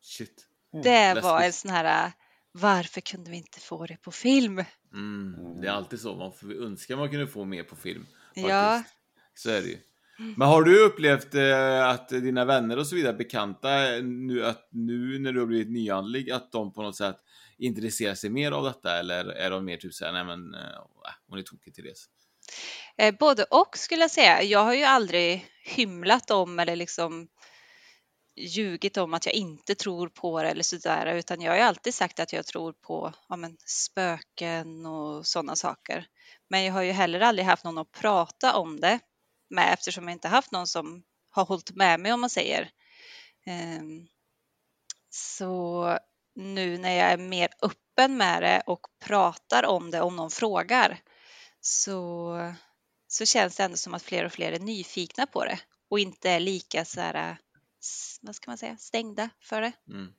Shit. Det Läskigt. var en sån här, varför kunde vi inte få det på film? Mm, det är alltid så. Man får önska man kunde få mer på film. Faktiskt. Ja. Så är det ju. Men har du upplevt eh, att dina vänner och så vidare, bekanta, eh, nu, att nu när du har blivit nyanlig, att de på något sätt intresserar sig mer av detta? Eller är de mer typ såhär, nej men, eh, äh, hon är tokig Therese? Eh, både och skulle jag säga. Jag har ju aldrig hymlat om eller liksom ljugit om att jag inte tror på det eller sådär, utan jag har ju alltid sagt att jag tror på ja, men, spöken och sådana saker. Men jag har ju heller aldrig haft någon att prata om det med eftersom jag inte haft någon som har hållit med mig om man säger. Ehm, så nu när jag är mer öppen med det och pratar om det om någon frågar så, så känns det ändå som att fler och fler är nyfikna på det och inte är lika så här, vad ska man säga, stängda för det. Mm.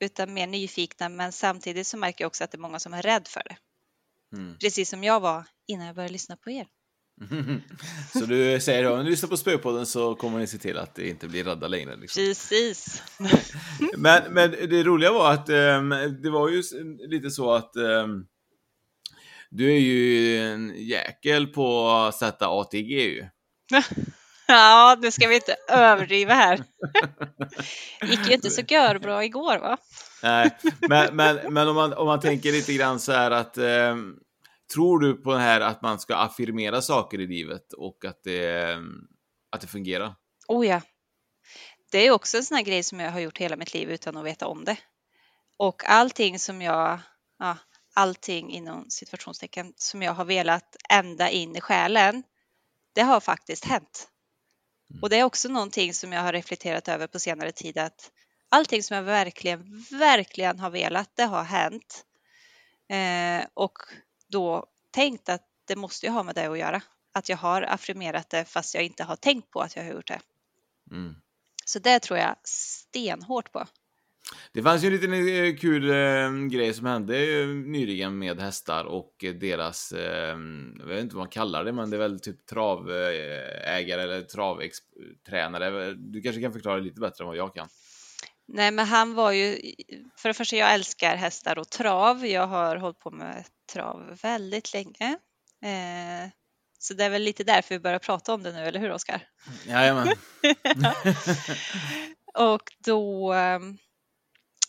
Utan mer nyfikna men samtidigt så märker jag också att det är många som är rädd för det. Mm. Precis som jag var innan jag började lyssna på er. så du säger om ni lyssnar på Spöpodden så kommer ni se till att det inte blir rädda längre. Liksom. Precis. Men, men det roliga var att ehm, det var ju lite så att ehm, du är ju en jäkel på att sätta ATG ju. Ja, nu ska vi inte överdriva här. gick ju inte så bra igår va? Nej, men, men, men om, man, om man tänker lite grann så här att ehm, Tror du på det här att man ska affirmera saker i livet och att det, att det fungerar? Oh ja. Det är också en sån här grej som jag har gjort hela mitt liv utan att veta om det. Och allting som jag, ja, allting inom situationstecken som jag har velat ända in i själen, det har faktiskt hänt. Och det är också någonting som jag har reflekterat över på senare tid att allting som jag verkligen, verkligen har velat, det har hänt. Eh, och då tänkt att det måste ju ha med det att göra. Att jag har affirmerat det fast jag inte har tänkt på att jag har gjort det. Mm. Så det tror jag stenhårt på. Det fanns ju en liten eh, kul eh, grej som hände nyligen med hästar och deras, eh, jag vet inte vad man kallar det, men det är väl typ travägare eller travtränare. Du kanske kan förklara lite bättre än vad jag kan. Nej, men han var ju, för det första, jag älskar hästar och trav. Jag har hållit på med trav väldigt länge. Eh, så det är väl lite därför vi börjar prata om det nu, eller hur Oskar? Jajamän. Och då, ehm,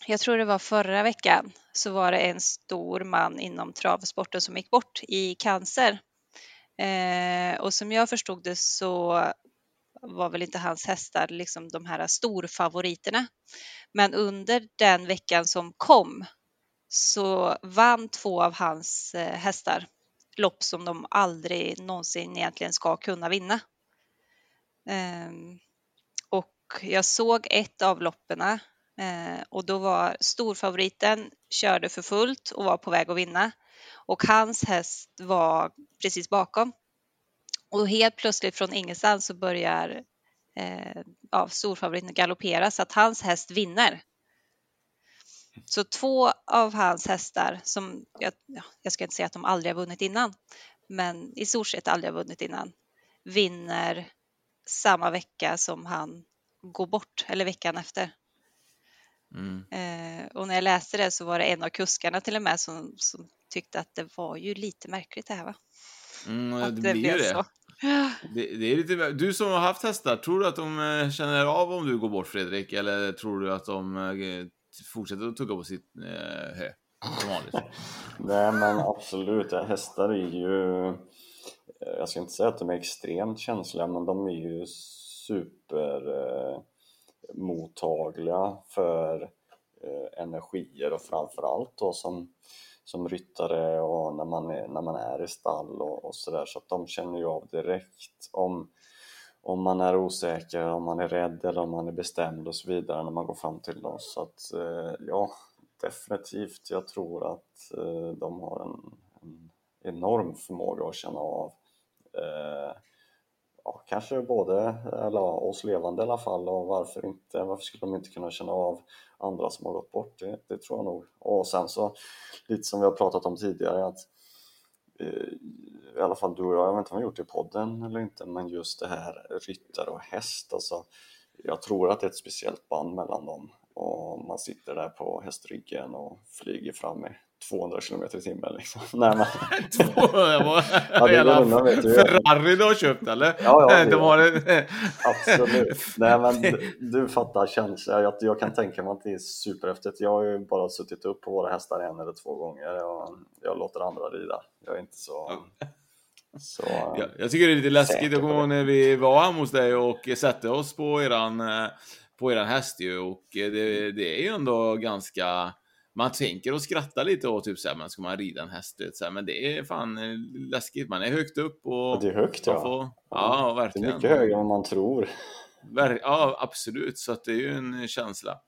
jag tror det var förra veckan, så var det en stor man inom travsporten som gick bort i cancer. Eh, och som jag förstod det så var väl inte hans hästar liksom de här storfavoriterna. Men under den veckan som kom så vann två av hans eh, hästar lopp som de aldrig någonsin egentligen ska kunna vinna. Ehm, och jag såg ett av loppen eh, och då var storfavoriten körde för fullt och var på väg att vinna och hans häst var precis bakom. Och helt plötsligt från ingenstans så börjar eh, ja, storfavoriten galoppera så att hans häst vinner. Så två av hans hästar som, jag, ja, jag ska inte säga att de aldrig har vunnit innan, men i stort sett aldrig har vunnit innan, vinner samma vecka som han går bort, eller veckan efter. Mm. Eh, och när jag läste det så var det en av kuskarna till och med som, som tyckte att det var ju lite märkligt det här va? Mm, det det blir ju det. så det. Det är lite, du som har haft hästar, tror du att de eh, känner av om du går bort Fredrik? Eller tror du att de eh, fortsätter att tugga på sitt eh, hö? som vanligt. Nej men absolut, hästar är ju eh, jag ska inte säga att de är extremt känsliga men de är ju supermottagliga för eh, energier och framförallt då som, som ryttare och när man är, när man är i stall och, och sådär. Så att de känner ju av direkt om, om man är osäker, om man är rädd eller om man är bestämd och så vidare när man går fram till dem. Så att eh, ja definitivt, jag tror att eh, de har en, en enorm förmåga att känna av eh, ja, kanske både eller, oss levande i alla fall och varför inte, varför skulle de inte kunna känna av andra som har gått bort, det, det tror jag nog. Och sen så, lite som vi har pratat om tidigare, att eh, i alla fall du och jag, jag vet inte om vi har gjort det i podden eller inte, men just det här ryttare och häst, alltså jag tror att det är ett speciellt band mellan dem och man sitter där på hästryggen och flyger fram i 200 km i timmen liksom. Nej, men... 200? ja, det du. Ferrari du har köpt eller? Ja, ja. De har det. Absolut. Nej, men du, du fattar känslan. Jag, jag kan tänka mig att det är superhäftigt. Jag har ju bara suttit upp på våra hästar en eller två gånger och jag låter andra rida. Jag är inte så... Så, ja, jag tycker det är lite läskigt. Jag kommer ihåg när vi var hemma hos dig och satte oss på eran, på eran häst ju och det, det är ju ändå ganska man tänker och skrattar lite och typ såhär, men ska man rida en häst? Så här, men det är fan eh, läskigt. Man är högt upp och... Ja, det är högt ja. Får, ja, verkligen. Det är mycket högre än man tror. Ja, absolut. Så att det är ju en känsla.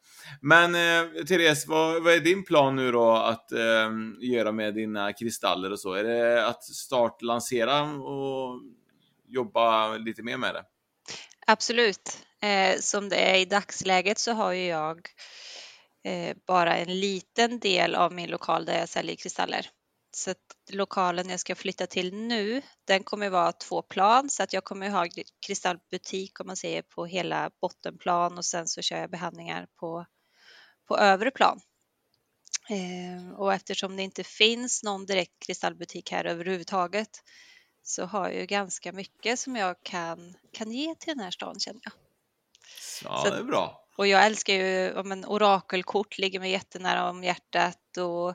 Men eh, Therese, vad, vad, är din plan nu då att eh, göra med dina kristaller och så? Är det att start lansera och jobba lite mer med det? Absolut. Eh, som det är i dagsläget så har ju jag Eh, bara en liten del av min lokal där jag säljer kristaller. Så att lokalen jag ska flytta till nu, den kommer vara två plan så att jag kommer ha kristallbutik om man säger på hela bottenplan och sen så kör jag behandlingar på, på övre plan. Eh, och eftersom det inte finns någon direkt kristallbutik här överhuvudtaget så har jag ju ganska mycket som jag kan, kan ge till den här stan känner jag. Ja, så det är bra. Och jag älskar ju om en orakelkort ligger mig jättenära om hjärtat och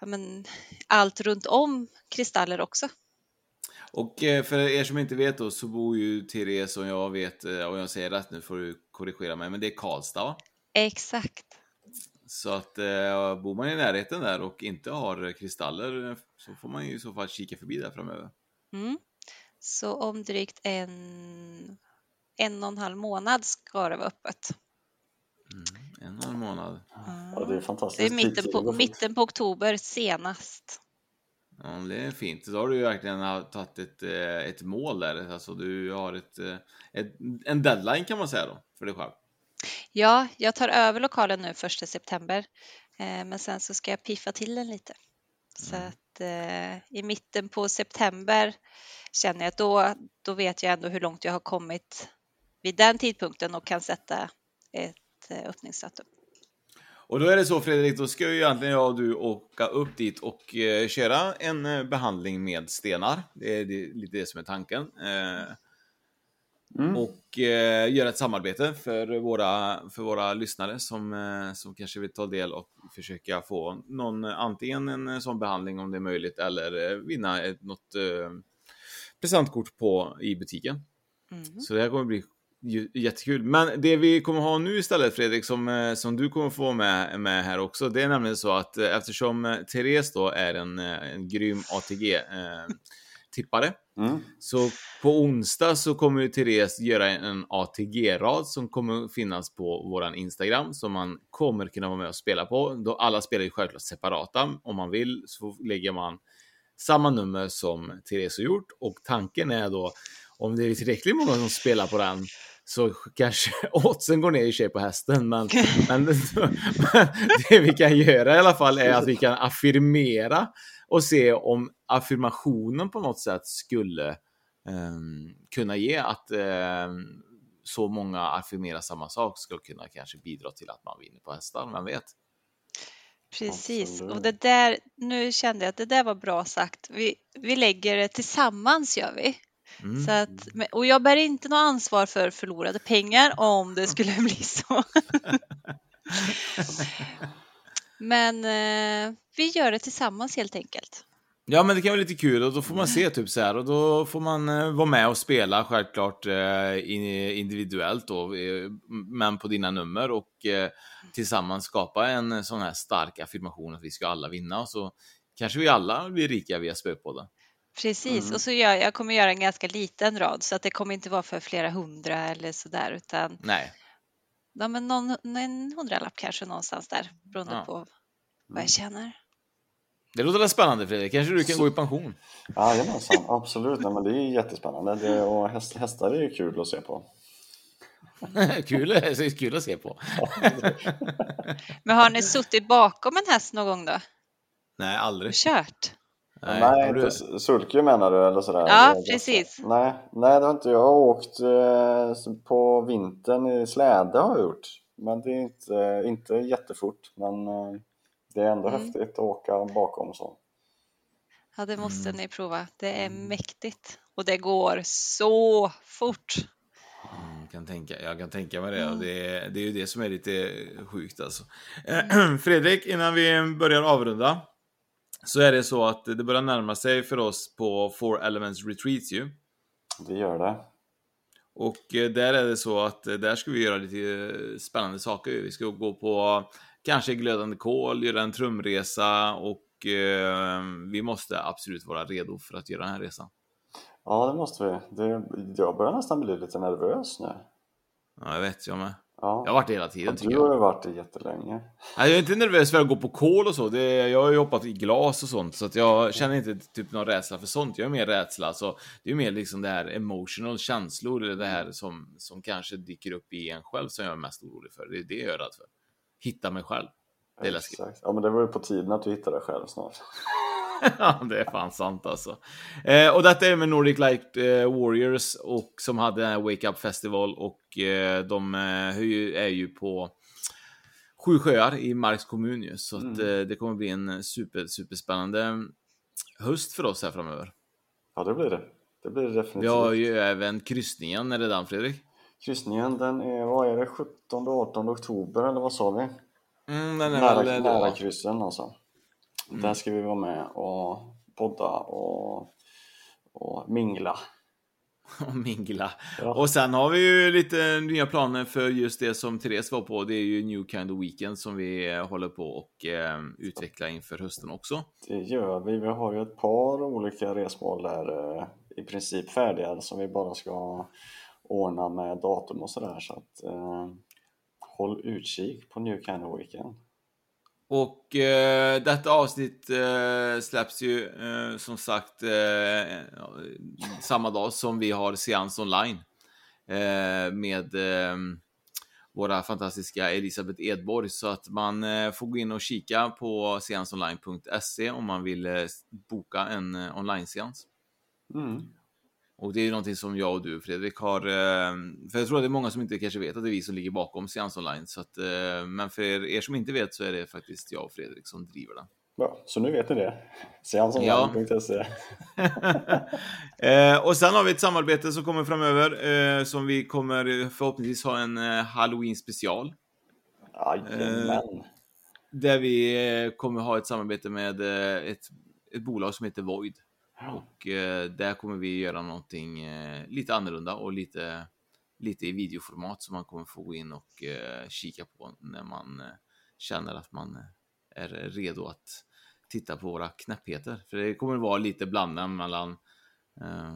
ja, men, allt runt om kristaller också. Och eh, för er som inte vet då så bor ju Therese och jag vet, och eh, jag säger rätt nu får du korrigera mig, men det är Karlstad va? Exakt. Så att eh, bor man i närheten där och inte har kristaller så får man ju i så fall kika förbi där framöver. Mm. Så om drygt en en och en halv månad ska det vara öppet. Mm, en och en månad. Ja, det är fantastiskt. Det är mitten på, mitten på oktober senast. Ja, det är fint. Då har du verkligen tagit ett, eh, ett mål där. Alltså du har ett, eh, ett, en deadline kan man säga då, för dig själv. Ja, jag tar över lokalen nu första september. Eh, men sen så ska jag piffa till den lite. Så mm. att i mitten på september känner jag att då, då vet jag ändå hur långt jag har kommit vid den tidpunkten och kan sätta ett eh, öppningsdatum. Och då är det så Fredrik, då ska ju egentligen jag och du åka upp dit och eh, köra en eh, behandling med stenar. Det är, det är lite det som är tanken. Eh, mm. Och eh, göra ett samarbete för våra, för våra lyssnare som, eh, som kanske vill ta del och försöka få någon, antingen en sån behandling om det är möjligt eller vinna ett, något presentkort på, i butiken. Mm. Så det här kommer bli Jättekul. Men det vi kommer ha nu istället Fredrik, som, eh, som du kommer få med, med här också, det är nämligen så att eh, eftersom eh, Therese då är en, en grym ATG-tippare, mm. så på onsdag så kommer ju Therese göra en ATG-rad som kommer finnas på våran Instagram, som man kommer kunna vara med och spela på. Då alla spelar ju självklart separata. Om man vill så lägger man samma nummer som Therese har gjort och tanken är då om det är tillräckligt många som spelar på den så kanske oddsen går ner i sig på hästen. Men, men, det vi kan göra i alla fall är att vi kan affirmera och se om affirmationen på något sätt skulle um, kunna ge att um, så många affirmerar samma sak skulle kunna kanske bidra till att man vinner på hästar, vem vet? Precis, och det där, nu kände jag att det där var bra sagt. Vi, vi lägger det tillsammans gör vi. Mm. Så att, och jag bär inte något ansvar för förlorade pengar om det skulle bli så. Men eh, vi gör det tillsammans helt enkelt. Ja, men det kan vara lite kul och då får man se typ så här och då får man eh, vara med och spela självklart eh, individuellt då, eh, men på dina nummer och eh, tillsammans skapa en sån här stark affirmation att vi ska alla vinna och så kanske vi alla blir rika via Spöpodden. Precis, mm. och så gör jag kommer göra en ganska liten rad så att det kommer inte vara för flera hundra eller sådär utan Nej. Ja, men någon, en hundralapp kanske någonstans där beroende Ja. på vad Mm. jag tjänar. Det låter väl spännande Fredrik, kanske du kan gå i pension? Jajamensan, absolut. Nej, men det är jättespännande. Det, och häst, hästar är ju kul att se på. kul, det är kul att se på. Men har ni suttit bakom en häst någon gång då? Nej, aldrig. Och kört? Nej, du- inte sulky menar du eller sådär? Ja, precis. Nej, nej det har inte jag. Jag har åkt eh, på vintern i släde har jag gjort. Men det är inte, inte jättefort. Men eh, det är ändå Mm. häftigt att åka bakom så. Ja, det måste Mm. ni prova. Det är mäktigt och det går så fort. Jag kan tänka, jag kan tänka mig det. Mm. Det, är- det är ju det som är lite sjukt alltså. Fredrik, innan vi börjar avrunda. Så är det så att det börjar närma sig för oss på Four Elements Retreats ju. Det gör det. Och eh, där är det så att eh, där ska vi göra lite eh, spännande saker. Vi ska gå på kanske glödande kol, göra en trumresa och eh, vi måste absolut vara redo för att göra den här resan. Ja, det måste vi. Det, jag börjar nästan bli lite nervös nu. Ja, jag vet, jag med. Ja. Jag har varit det hela tiden tycker du jag. har ju varit det jättelänge. Nej, jag är inte nervös för att gå på kol och så. Det, jag har ju hoppat i glas och sånt, så att jag känner inte typ någon rädsla för sånt. Jag är mer rädsla, alltså, det är mer liksom det här emotional känslor, eller det här som, som kanske dyker upp i en själv som jag är mest orolig för. Det är det jag är rädd för. Hitta mig själv. Det är läskigt. Exakt. Ja, men det var ju på tiden att du hittade dig själv snart. ja, det är fan sant alltså. Eh, och detta är med Nordic Light eh, Warriors och som hade den här Wake Up Festival och eh, de eh, är ju- på Sju sjöar i Marks kommun ju, så att, Mm. eh, det kommer bli en super, superspännande höst för oss här framöver. Ja, det blir det. Det blir det definitivt. Vi har ju även kryssningen, är det den Fredrik? Kryssningen, den är, vad är det, 17 18 oktober eller vad sa vi? Mm, den är nära, väl nära kryssen alltså. Mm. Där ska vi vara med och podda och, och mingla. och mingla. Ja. Och sen har vi ju lite nya planer för just det som Therese var på. Det är ju New Kind of Weekend som vi håller på och eh, utveckla inför hösten också. Det gör vi. Vi har ju ett par olika resmål där eh, i princip färdiga som vi bara ska ordna med datum och sådär. Så att eh, håll utkik på New Kind of Weekend. Och eh, detta avsnitt eh, släpps ju eh, som sagt eh, samma dag som vi har seans online eh, med eh, våra fantastiska Elisabeth Edborg så att man eh, får gå in och kika på seansonline.se om man vill eh, boka en eh, online-seans. Mm. Och det är ju någonting som jag och du Fredrik har, eh, för jag tror att det är många som inte kanske vet att det är vi som ligger bakom Seans Online. Så att, eh, men för er som inte vet så är det faktiskt jag och Fredrik som driver den. Ja, så nu vet ni det. Seansonline.se Eh, och sen har vi ett samarbete som kommer framöver som vi kommer förhoppningsvis ha en Halloween special. Jajamän. där vi kommer ha ett samarbete med ett, ett bolag som heter Void. Och eh, där kommer vi göra någonting eh, lite annorlunda och lite, lite i videoformat som man kommer få gå in och eh, kika på när man eh, känner att man eh, är redo att titta på våra knäppheter. För det kommer vara lite blandat mellan eh,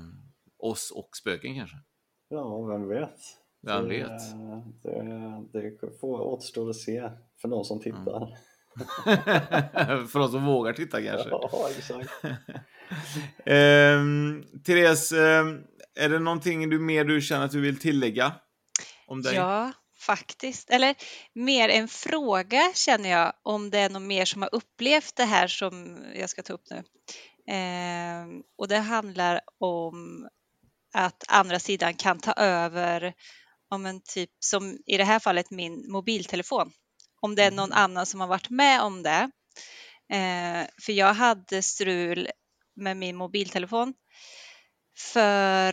oss och spöken kanske. Ja, vem vet? Vem det, vet? Det, det får återstå att se för någon som tittar. För de som vågar titta kanske. Ja, exakt. Ehm, Therese, ehm, är det någonting du mer du känner att du vill tillägga om dig? Ja, faktiskt. Eller mer en fråga känner jag om det är någon mer som har upplevt det här som jag ska ta upp nu. Ehm, och det handlar om att andra sidan kan ta över om en typ som i det här fallet min mobiltelefon. Om det är någon annan som har varit med om det. Eh, för jag hade strul med min mobiltelefon för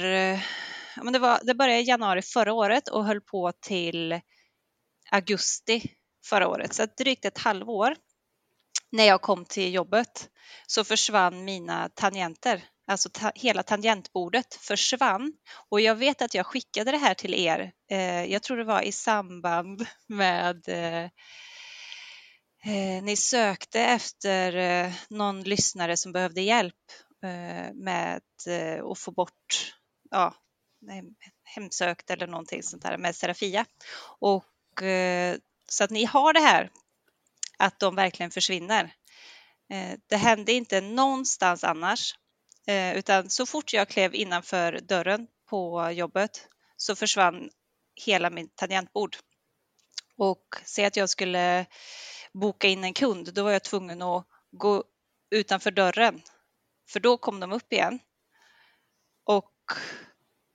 ja, men det, var, det började i januari förra året och höll på till augusti förra året, så drygt ett halvår. när jag kom till jobbet så försvann mina tangenter. Alltså ta hela tangentbordet försvann. Och jag vet att jag skickade det här till er. Eh, jag tror det var i samband med eh, eh ni sökte efter eh, någon lyssnare som behövde hjälp eh, med eh, att få bort ja, hemsökt eller någonting sånt där med Serafia. Och, eh, så att ni har det här att de verkligen försvinner. Eh, det hände inte någonstans annars, Eh, utan så fort jag klev innanför dörren på jobbet så försvann hela mitt tangentbord. Och säg att jag skulle boka in en kund, då var jag tvungen att gå utanför dörren, för då kom de upp igen. Och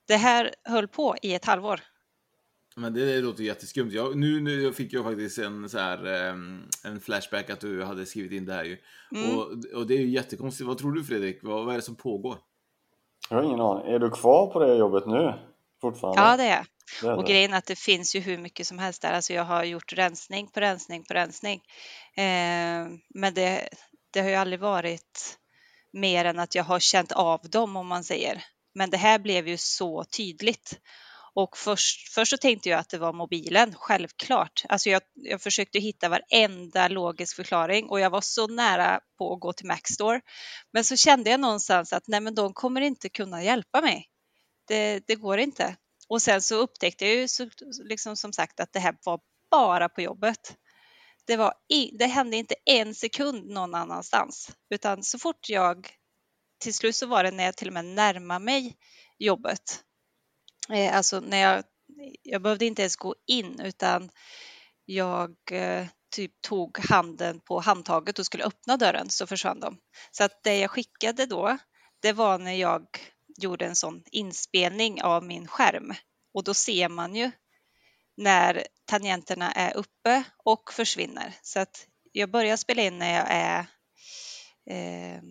det här höll på i ett halvår. Men det låter jätteskumt. Jag, nu, nu fick jag faktiskt en, så här, en flashback att du hade skrivit in det här ju. Mm. Och, och det är ju jättekonstigt. Vad tror du Fredrik? Vad, vad är det som pågår? Jag har ingen aning. Är du kvar på det jobbet nu? Fortfarande? Ja, det är jag. Och grejen är att det finns ju hur mycket som helst där. Alltså jag har gjort rensning på rensning på rensning. Eh, men det, det har ju aldrig varit mer än att jag har känt av dem om man säger. Men det här blev ju så tydligt. Och först, först så tänkte jag att det var mobilen, självklart. Alltså jag, jag försökte hitta varenda logisk förklaring och jag var så nära på att gå till Maxstore. Men så kände jag någonstans att nej men de kommer inte kunna hjälpa mig. Det, det går inte. Och sen så upptäckte jag ju så, liksom som sagt att det här var bara på jobbet. Det, var i, det hände inte en sekund någon annanstans, utan så fort jag till slut så var det när jag till och med närmade mig jobbet Eh, alltså när jag, jag behövde inte ens gå in utan jag eh, typ tog handen på handtaget och skulle öppna dörren så försvann de. Så att det jag skickade då, det var när jag gjorde en sån inspelning av min skärm och då ser man ju när tangenterna är uppe och försvinner. Så att jag börjar spela in när jag är eh,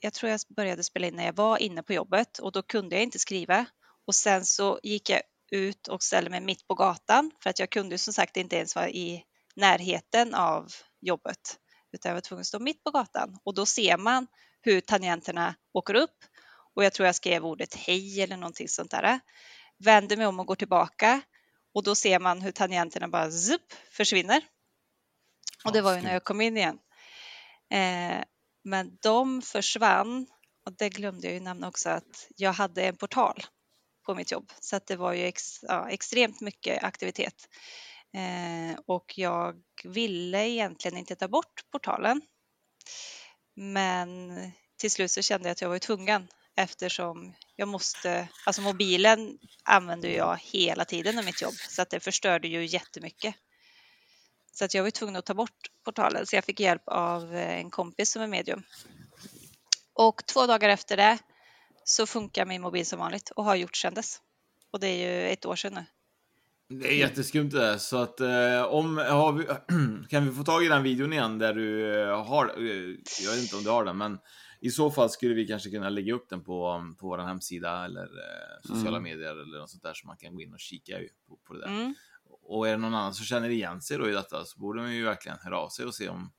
jag tror jag började spela in när jag var inne på jobbet och då kunde jag inte skriva och sen så gick jag ut och ställde mig mitt på gatan för att jag kunde som sagt inte ens vara i närheten av jobbet utan jag var tvungen att stå mitt på gatan och då ser man hur tangenterna åker upp och jag tror jag skrev ordet hej eller någonting sånt där. Vänder mig om och går tillbaka och då ser man hur tangenterna bara zup, försvinner. Och det var ju när jag kom in igen. Eh, men de försvann och det glömde jag ju nämna också att jag hade en portal på mitt jobb. Så att det var ju ex, ja, extremt mycket aktivitet. Eh, och jag ville egentligen inte ta bort portalen. Men till slut så kände jag att jag var tvungen eftersom jag måste, alltså mobilen använder jag hela tiden i mitt jobb så att det förstörde ju jättemycket. Så att jag var tvungen att ta bort portalen så jag fick hjälp av en kompis som är medium. Och två dagar efter det så funkar min mobil som vanligt och har gjort sedan dess. Och det är ju ett år sedan nu. Det är jätteskumt det där. Så att eh, om har vi, kan vi få tag i den videon igen där du eh, har, eh, jag vet inte om du har den, men i så fall skulle vi kanske kunna lägga upp den på, på vår hemsida eller eh, sociala mm. medier eller något sånt där så man kan gå in och kika på, på det där. Mm. Och är det någon annan som känner igen sig då i detta så borde de ju verkligen höra av sig och se om,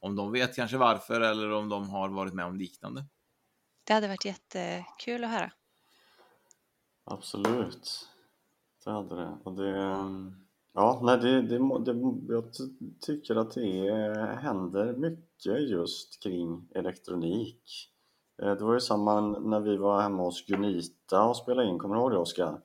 om de vet kanske varför eller om de har varit med om liknande. Det hade varit jättekul att höra. Absolut. Det hade det. Och det ja, nej, det, det, det, jag tycker att det händer mycket just kring elektronik. Eh, det var ju samma när vi var hemma hos Gunita och spelade in, kommer du ihåg det Oskar?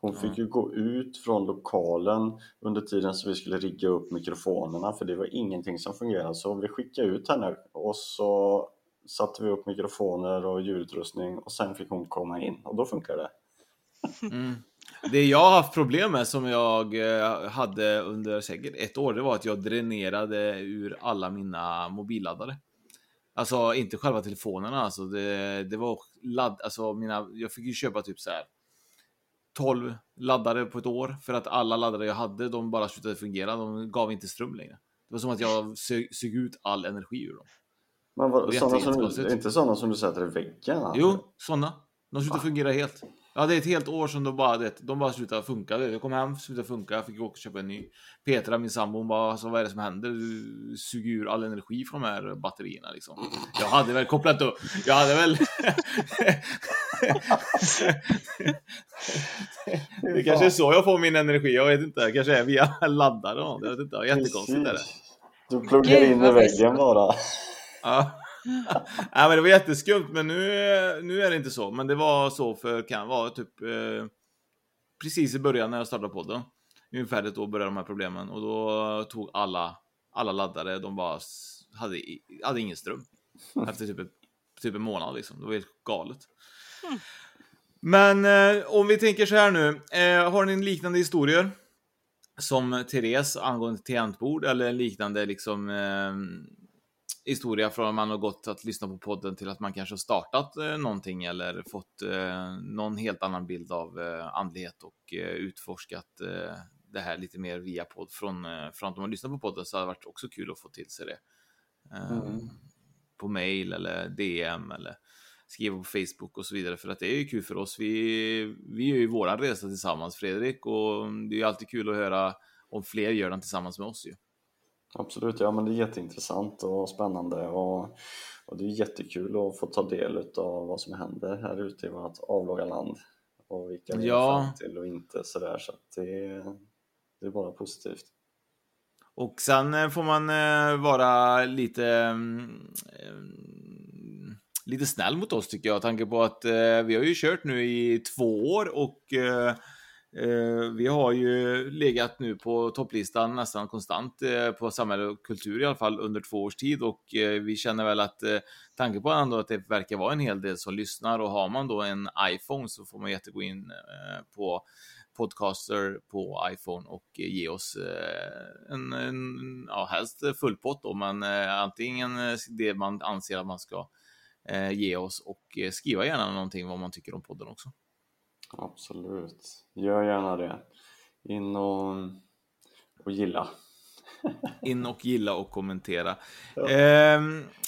Hon fick ju gå ut från lokalen under tiden som vi skulle rigga upp mikrofonerna för det var ingenting som fungerade så vi skickade ut henne och så satte vi upp mikrofoner och ljudutrustning och sen fick hon komma in och då funkar det. Mm. Det jag har haft problem med som jag eh, hade under säkert ett år, det var att jag dränerade ur alla mina mobilladdare. Alltså inte själva telefonerna, alltså det, det var ladd, alltså mina, jag fick ju köpa typ så här 12 laddare på ett år för att alla laddare jag hade, de bara slutade fungera, de gav inte ström längre. Det var som att jag sög, sög ut all energi ur dem. Men vad, sådana som, inte sådana som du sätter i väggen? Alltså. Jo, sådana. De slutar ah. fungera helt. Ja, det är ett helt år som de bara, det, de bara slutade funka. Jag kom hem, slutade funka, jag fick åka och köpa en ny. Petra, min sambo, hon bara, alltså, vad är det som händer? Du suger ur all energi från de här batterierna liksom. Jag hade väl kopplat upp, jag hade väl... det kanske är så jag får min energi, jag vet inte. Kanske är via laddare Jag vet inte, jättekonstigt är det. Du pluggar in i väggen bara. Ja. Nej, men det var jätteskumt, men nu, nu är det inte så. Men det var så för, kan vara typ eh, precis i början när jag startade podden. Ungefär ett år började de här problemen och då tog alla, alla laddare, de bara hade, hade ingen ström. Efter typ, typ en månad liksom. Det var helt galet. Mm. Men eh, om vi tänker så här nu, eh, har ni liknande historier? Som Therese angående tangentbord eller liknande liksom eh, historia från att man har gått att lyssna på podden till att man kanske har startat eh, någonting eller fått eh, någon helt annan bild av eh, andlighet och eh, utforskat det här lite mer via podd från, från att de har lyssnat på podden så har det varit också kul att få till sig det. Mm. På mail eller DM eller skriva på Facebook och så vidare för att det är ju kul för oss. Vi, vi gör ju våran resa tillsammans Fredrik och det är ju alltid kul att höra om fler gör den tillsammans med oss ju. Absolut, ja men det är jätteintressant och spännande och, och det är jättekul att få ta del av vad som händer här ute i vårt avlånga land och vilka vi ja. fram till och inte sådär så att det, det är bara positivt. Och sen eh, får man eh, vara lite eh, lite snäll mot oss tycker jag, tanke på att vi har ju kört nu i två år och Eh, vi har ju legat nu på topplistan nästan konstant eh, på samhälle och kultur i alla fall under två års tid. Och eh, vi känner väl att tanke på ändå att det verkar vara en hel del som lyssnar. Och har man då en iPhone så får man jättegå in på Podcaster på iPhone och ge oss en, en ja, helst full pott då, men antingen det man anser att man ska ge oss och skriva gärna någonting vad man tycker om podden också. Absolut, gör gärna det. In och, och gilla. In och gilla och kommentera. Ja. Eh,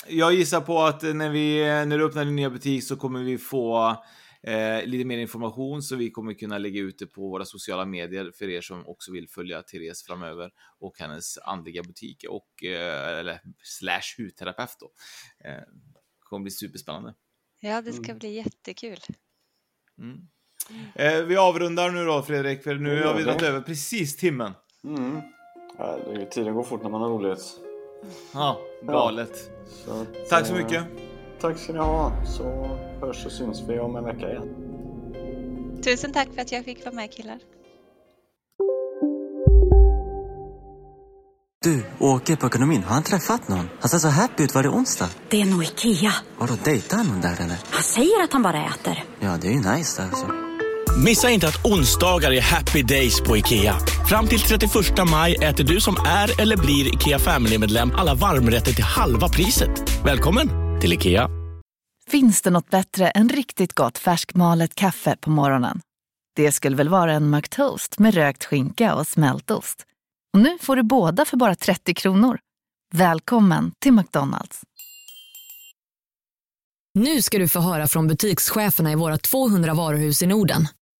jag gissar på att när, vi, när du öppnar din nya butik så kommer vi få eh, lite mer information så vi kommer kunna lägga ut det på våra sociala medier för er som också vill följa Therese framöver och hennes andliga butik och eh, eller slash hudterapeut då. Eh, kommer bli superspännande. Ja, det ska mm. bli jättekul. Mm. Eh, vi avrundar nu då Fredrik, för nu har vi dragit över precis timmen. Mm. Ja, tiden går fort när man har roligt. Ja, galet. Ja. Så att, tack så mycket. Eh, tack ska ni ha, så hörs och syns vi om en vecka igen. Tusen tack för att jag fick vara med killar. Du, åker på ekonomin. Har han träffat någon? Han ser så happy ut. Var det onsdag? Det är nog Ikea. Har du dejtat någon där eller? Han säger att han bara äter. Ja, det är ju nice där alltså. Missa inte att onsdagar är happy days på IKEA. Fram till 31 maj äter du som är eller blir IKEA Family-medlem alla varmrätter till halva priset. Välkommen till IKEA. Finns det något bättre än riktigt gott färskmalet kaffe på morgonen? Det skulle väl vara en McToast med rökt skinka och smältost. Och nu får du båda för bara 30 kronor. Välkommen till McDonalds. Nu ska du få höra från butikscheferna i våra 200 varuhus i Norden.